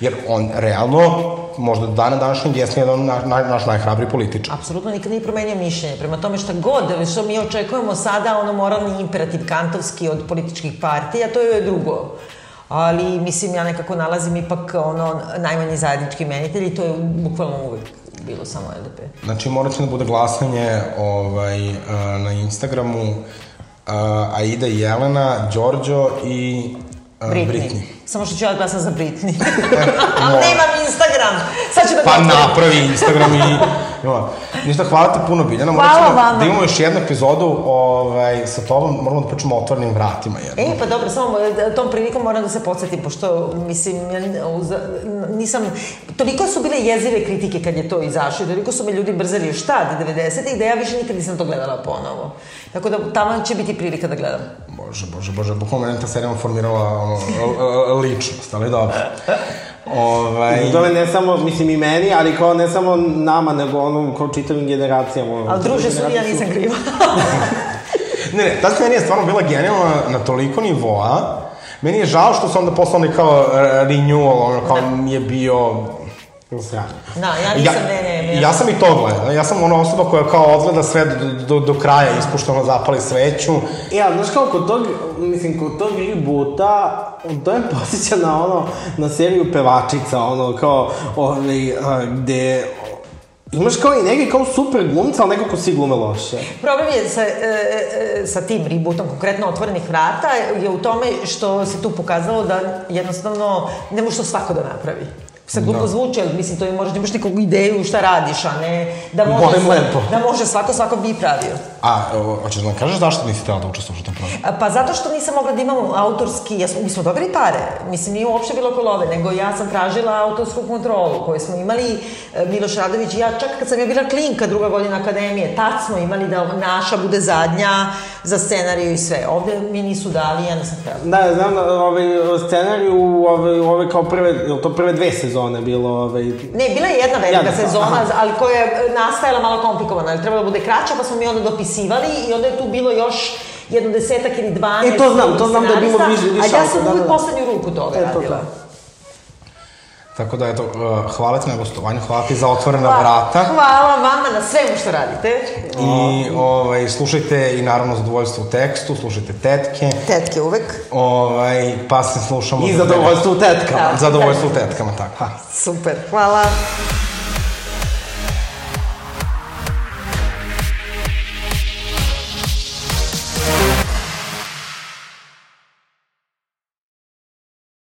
Jer on realno, možda do dana današnjeg jesne jedan na, na, naš najhrabri političar. Apsolutno nikad nije promenio mišljenje. Prema tome šta god, što mi očekujemo sada, ono moralni imperativ kantovski od političkih partija, to je drugo. Ali, mislim, ja nekako nalazim ipak ono najmanji zajednički menitelj i to je bukvalno uvek bilo samo LDP. Znači, morat će da bude glasanje ovaj, uh, na Instagramu uh, Aida i Jelena, Đorđo i Britney. Britney. Samo što ću ja glasam za Britney. Ali nemam Instagram. Sad ću da Pa napravi Instagram i... No, ništa, hvala ti puno, Biljana. Hvala ćemo vama. Da imamo još jednu epizodu ovaj, sa tobom, moramo da pričamo o otvornim vratima. Jedno. E, pa dobro, samo e, tom prilikom moram da se podsjetim, pošto, mislim, ja uz, nisam, toliko su bile jezive kritike kad je to izašlo, i toliko su me ljudi brzali još tad, 90-ih, da ja više nikad nisam to gledala ponovo. Tako da tamo će biti prilika da gledam. Bože, bože, bože, bukvalno meni ta serija formirala ličnost, ali dobro. Ovaj, To je ne samo, mislim i meni, ali kao ne samo nama, nego ono kao čitavim generacijama. ono. Ali druže, su, ja nisam kriva. Ne, ne, ta serija je stvarno bila genijalna na toliko nivoa. Meni je žao što su onda poslali kao renewal, ono kao Da. je bio... Sranje. Da, ja nisam, ne, ne, ne. ja sam i to gledao. Ja sam ona osoba koja kao odgleda sve do, do, do kraja, ispušteno zapali sveću. E, ali znaš kao, kod tog, mislim, kod tog rebota, to je posjeća na ono, na seriju Pevačica, ono, kao, ovaj, gde Imaš kao i neke kao super glumca, ali nekako svi glume loše. Problem je sa, e, e, sa tim rebootom, konkretno otvorenih vrata, je u tome što se tu pokazalo da jednostavno ne može to svako da napravi. Sad glupo Da. zvuči, ali mislim, to je, možda imaš neku ideju šta radiš, a ne da može, Molim lepo. da može svako svako bi pravio. A, hoćeš da nam kažeš zašto nisi htjela da učestvuješ u tom programu? Pa zato što nisam mogla da imam autorski, ja smo, mi smo dobili pare, mislim nije uopšte bilo kolove, nego ja sam tražila autorsku kontrolu koju smo imali, e, Miloš Radović i ja, čak kad sam ja bila klinka druga godina akademije, tad smo imali da naša bude zadnja za scenariju i sve. Ovde mi nisu dali, ja nisam htjela. Da, znam da ovaj, scenariju, ovaj, ove kao prve, je to prve dve sezone bilo, ovaj, Ne, bila je jedna velika Jedna, sezona, aha. ali koja je nastajala malo komplikovana, ali trebalo da bude kraća, pa smo mi onda dopisivali i onda je tu bilo još jedno desetak ili 12 E, to znam, to znam da bi imao više- više A ja sam da, uvijek da. poslednju ruku toga E, to radila. da. Tako da, eto, uh, hvala ti na gostovanju, hvala ti za otvorena Hvala- vrata. Hvala vama na svemu što radite. I ovaj, slušajte i naravno zadovoljstvo u tekstu, slušajte tetke, Tetke uvek. ovaj, pa se slušamo. I za zadovoljstvo u tetkama. Da. Zadovoljstvo u tetkama, tako. Super, hvala.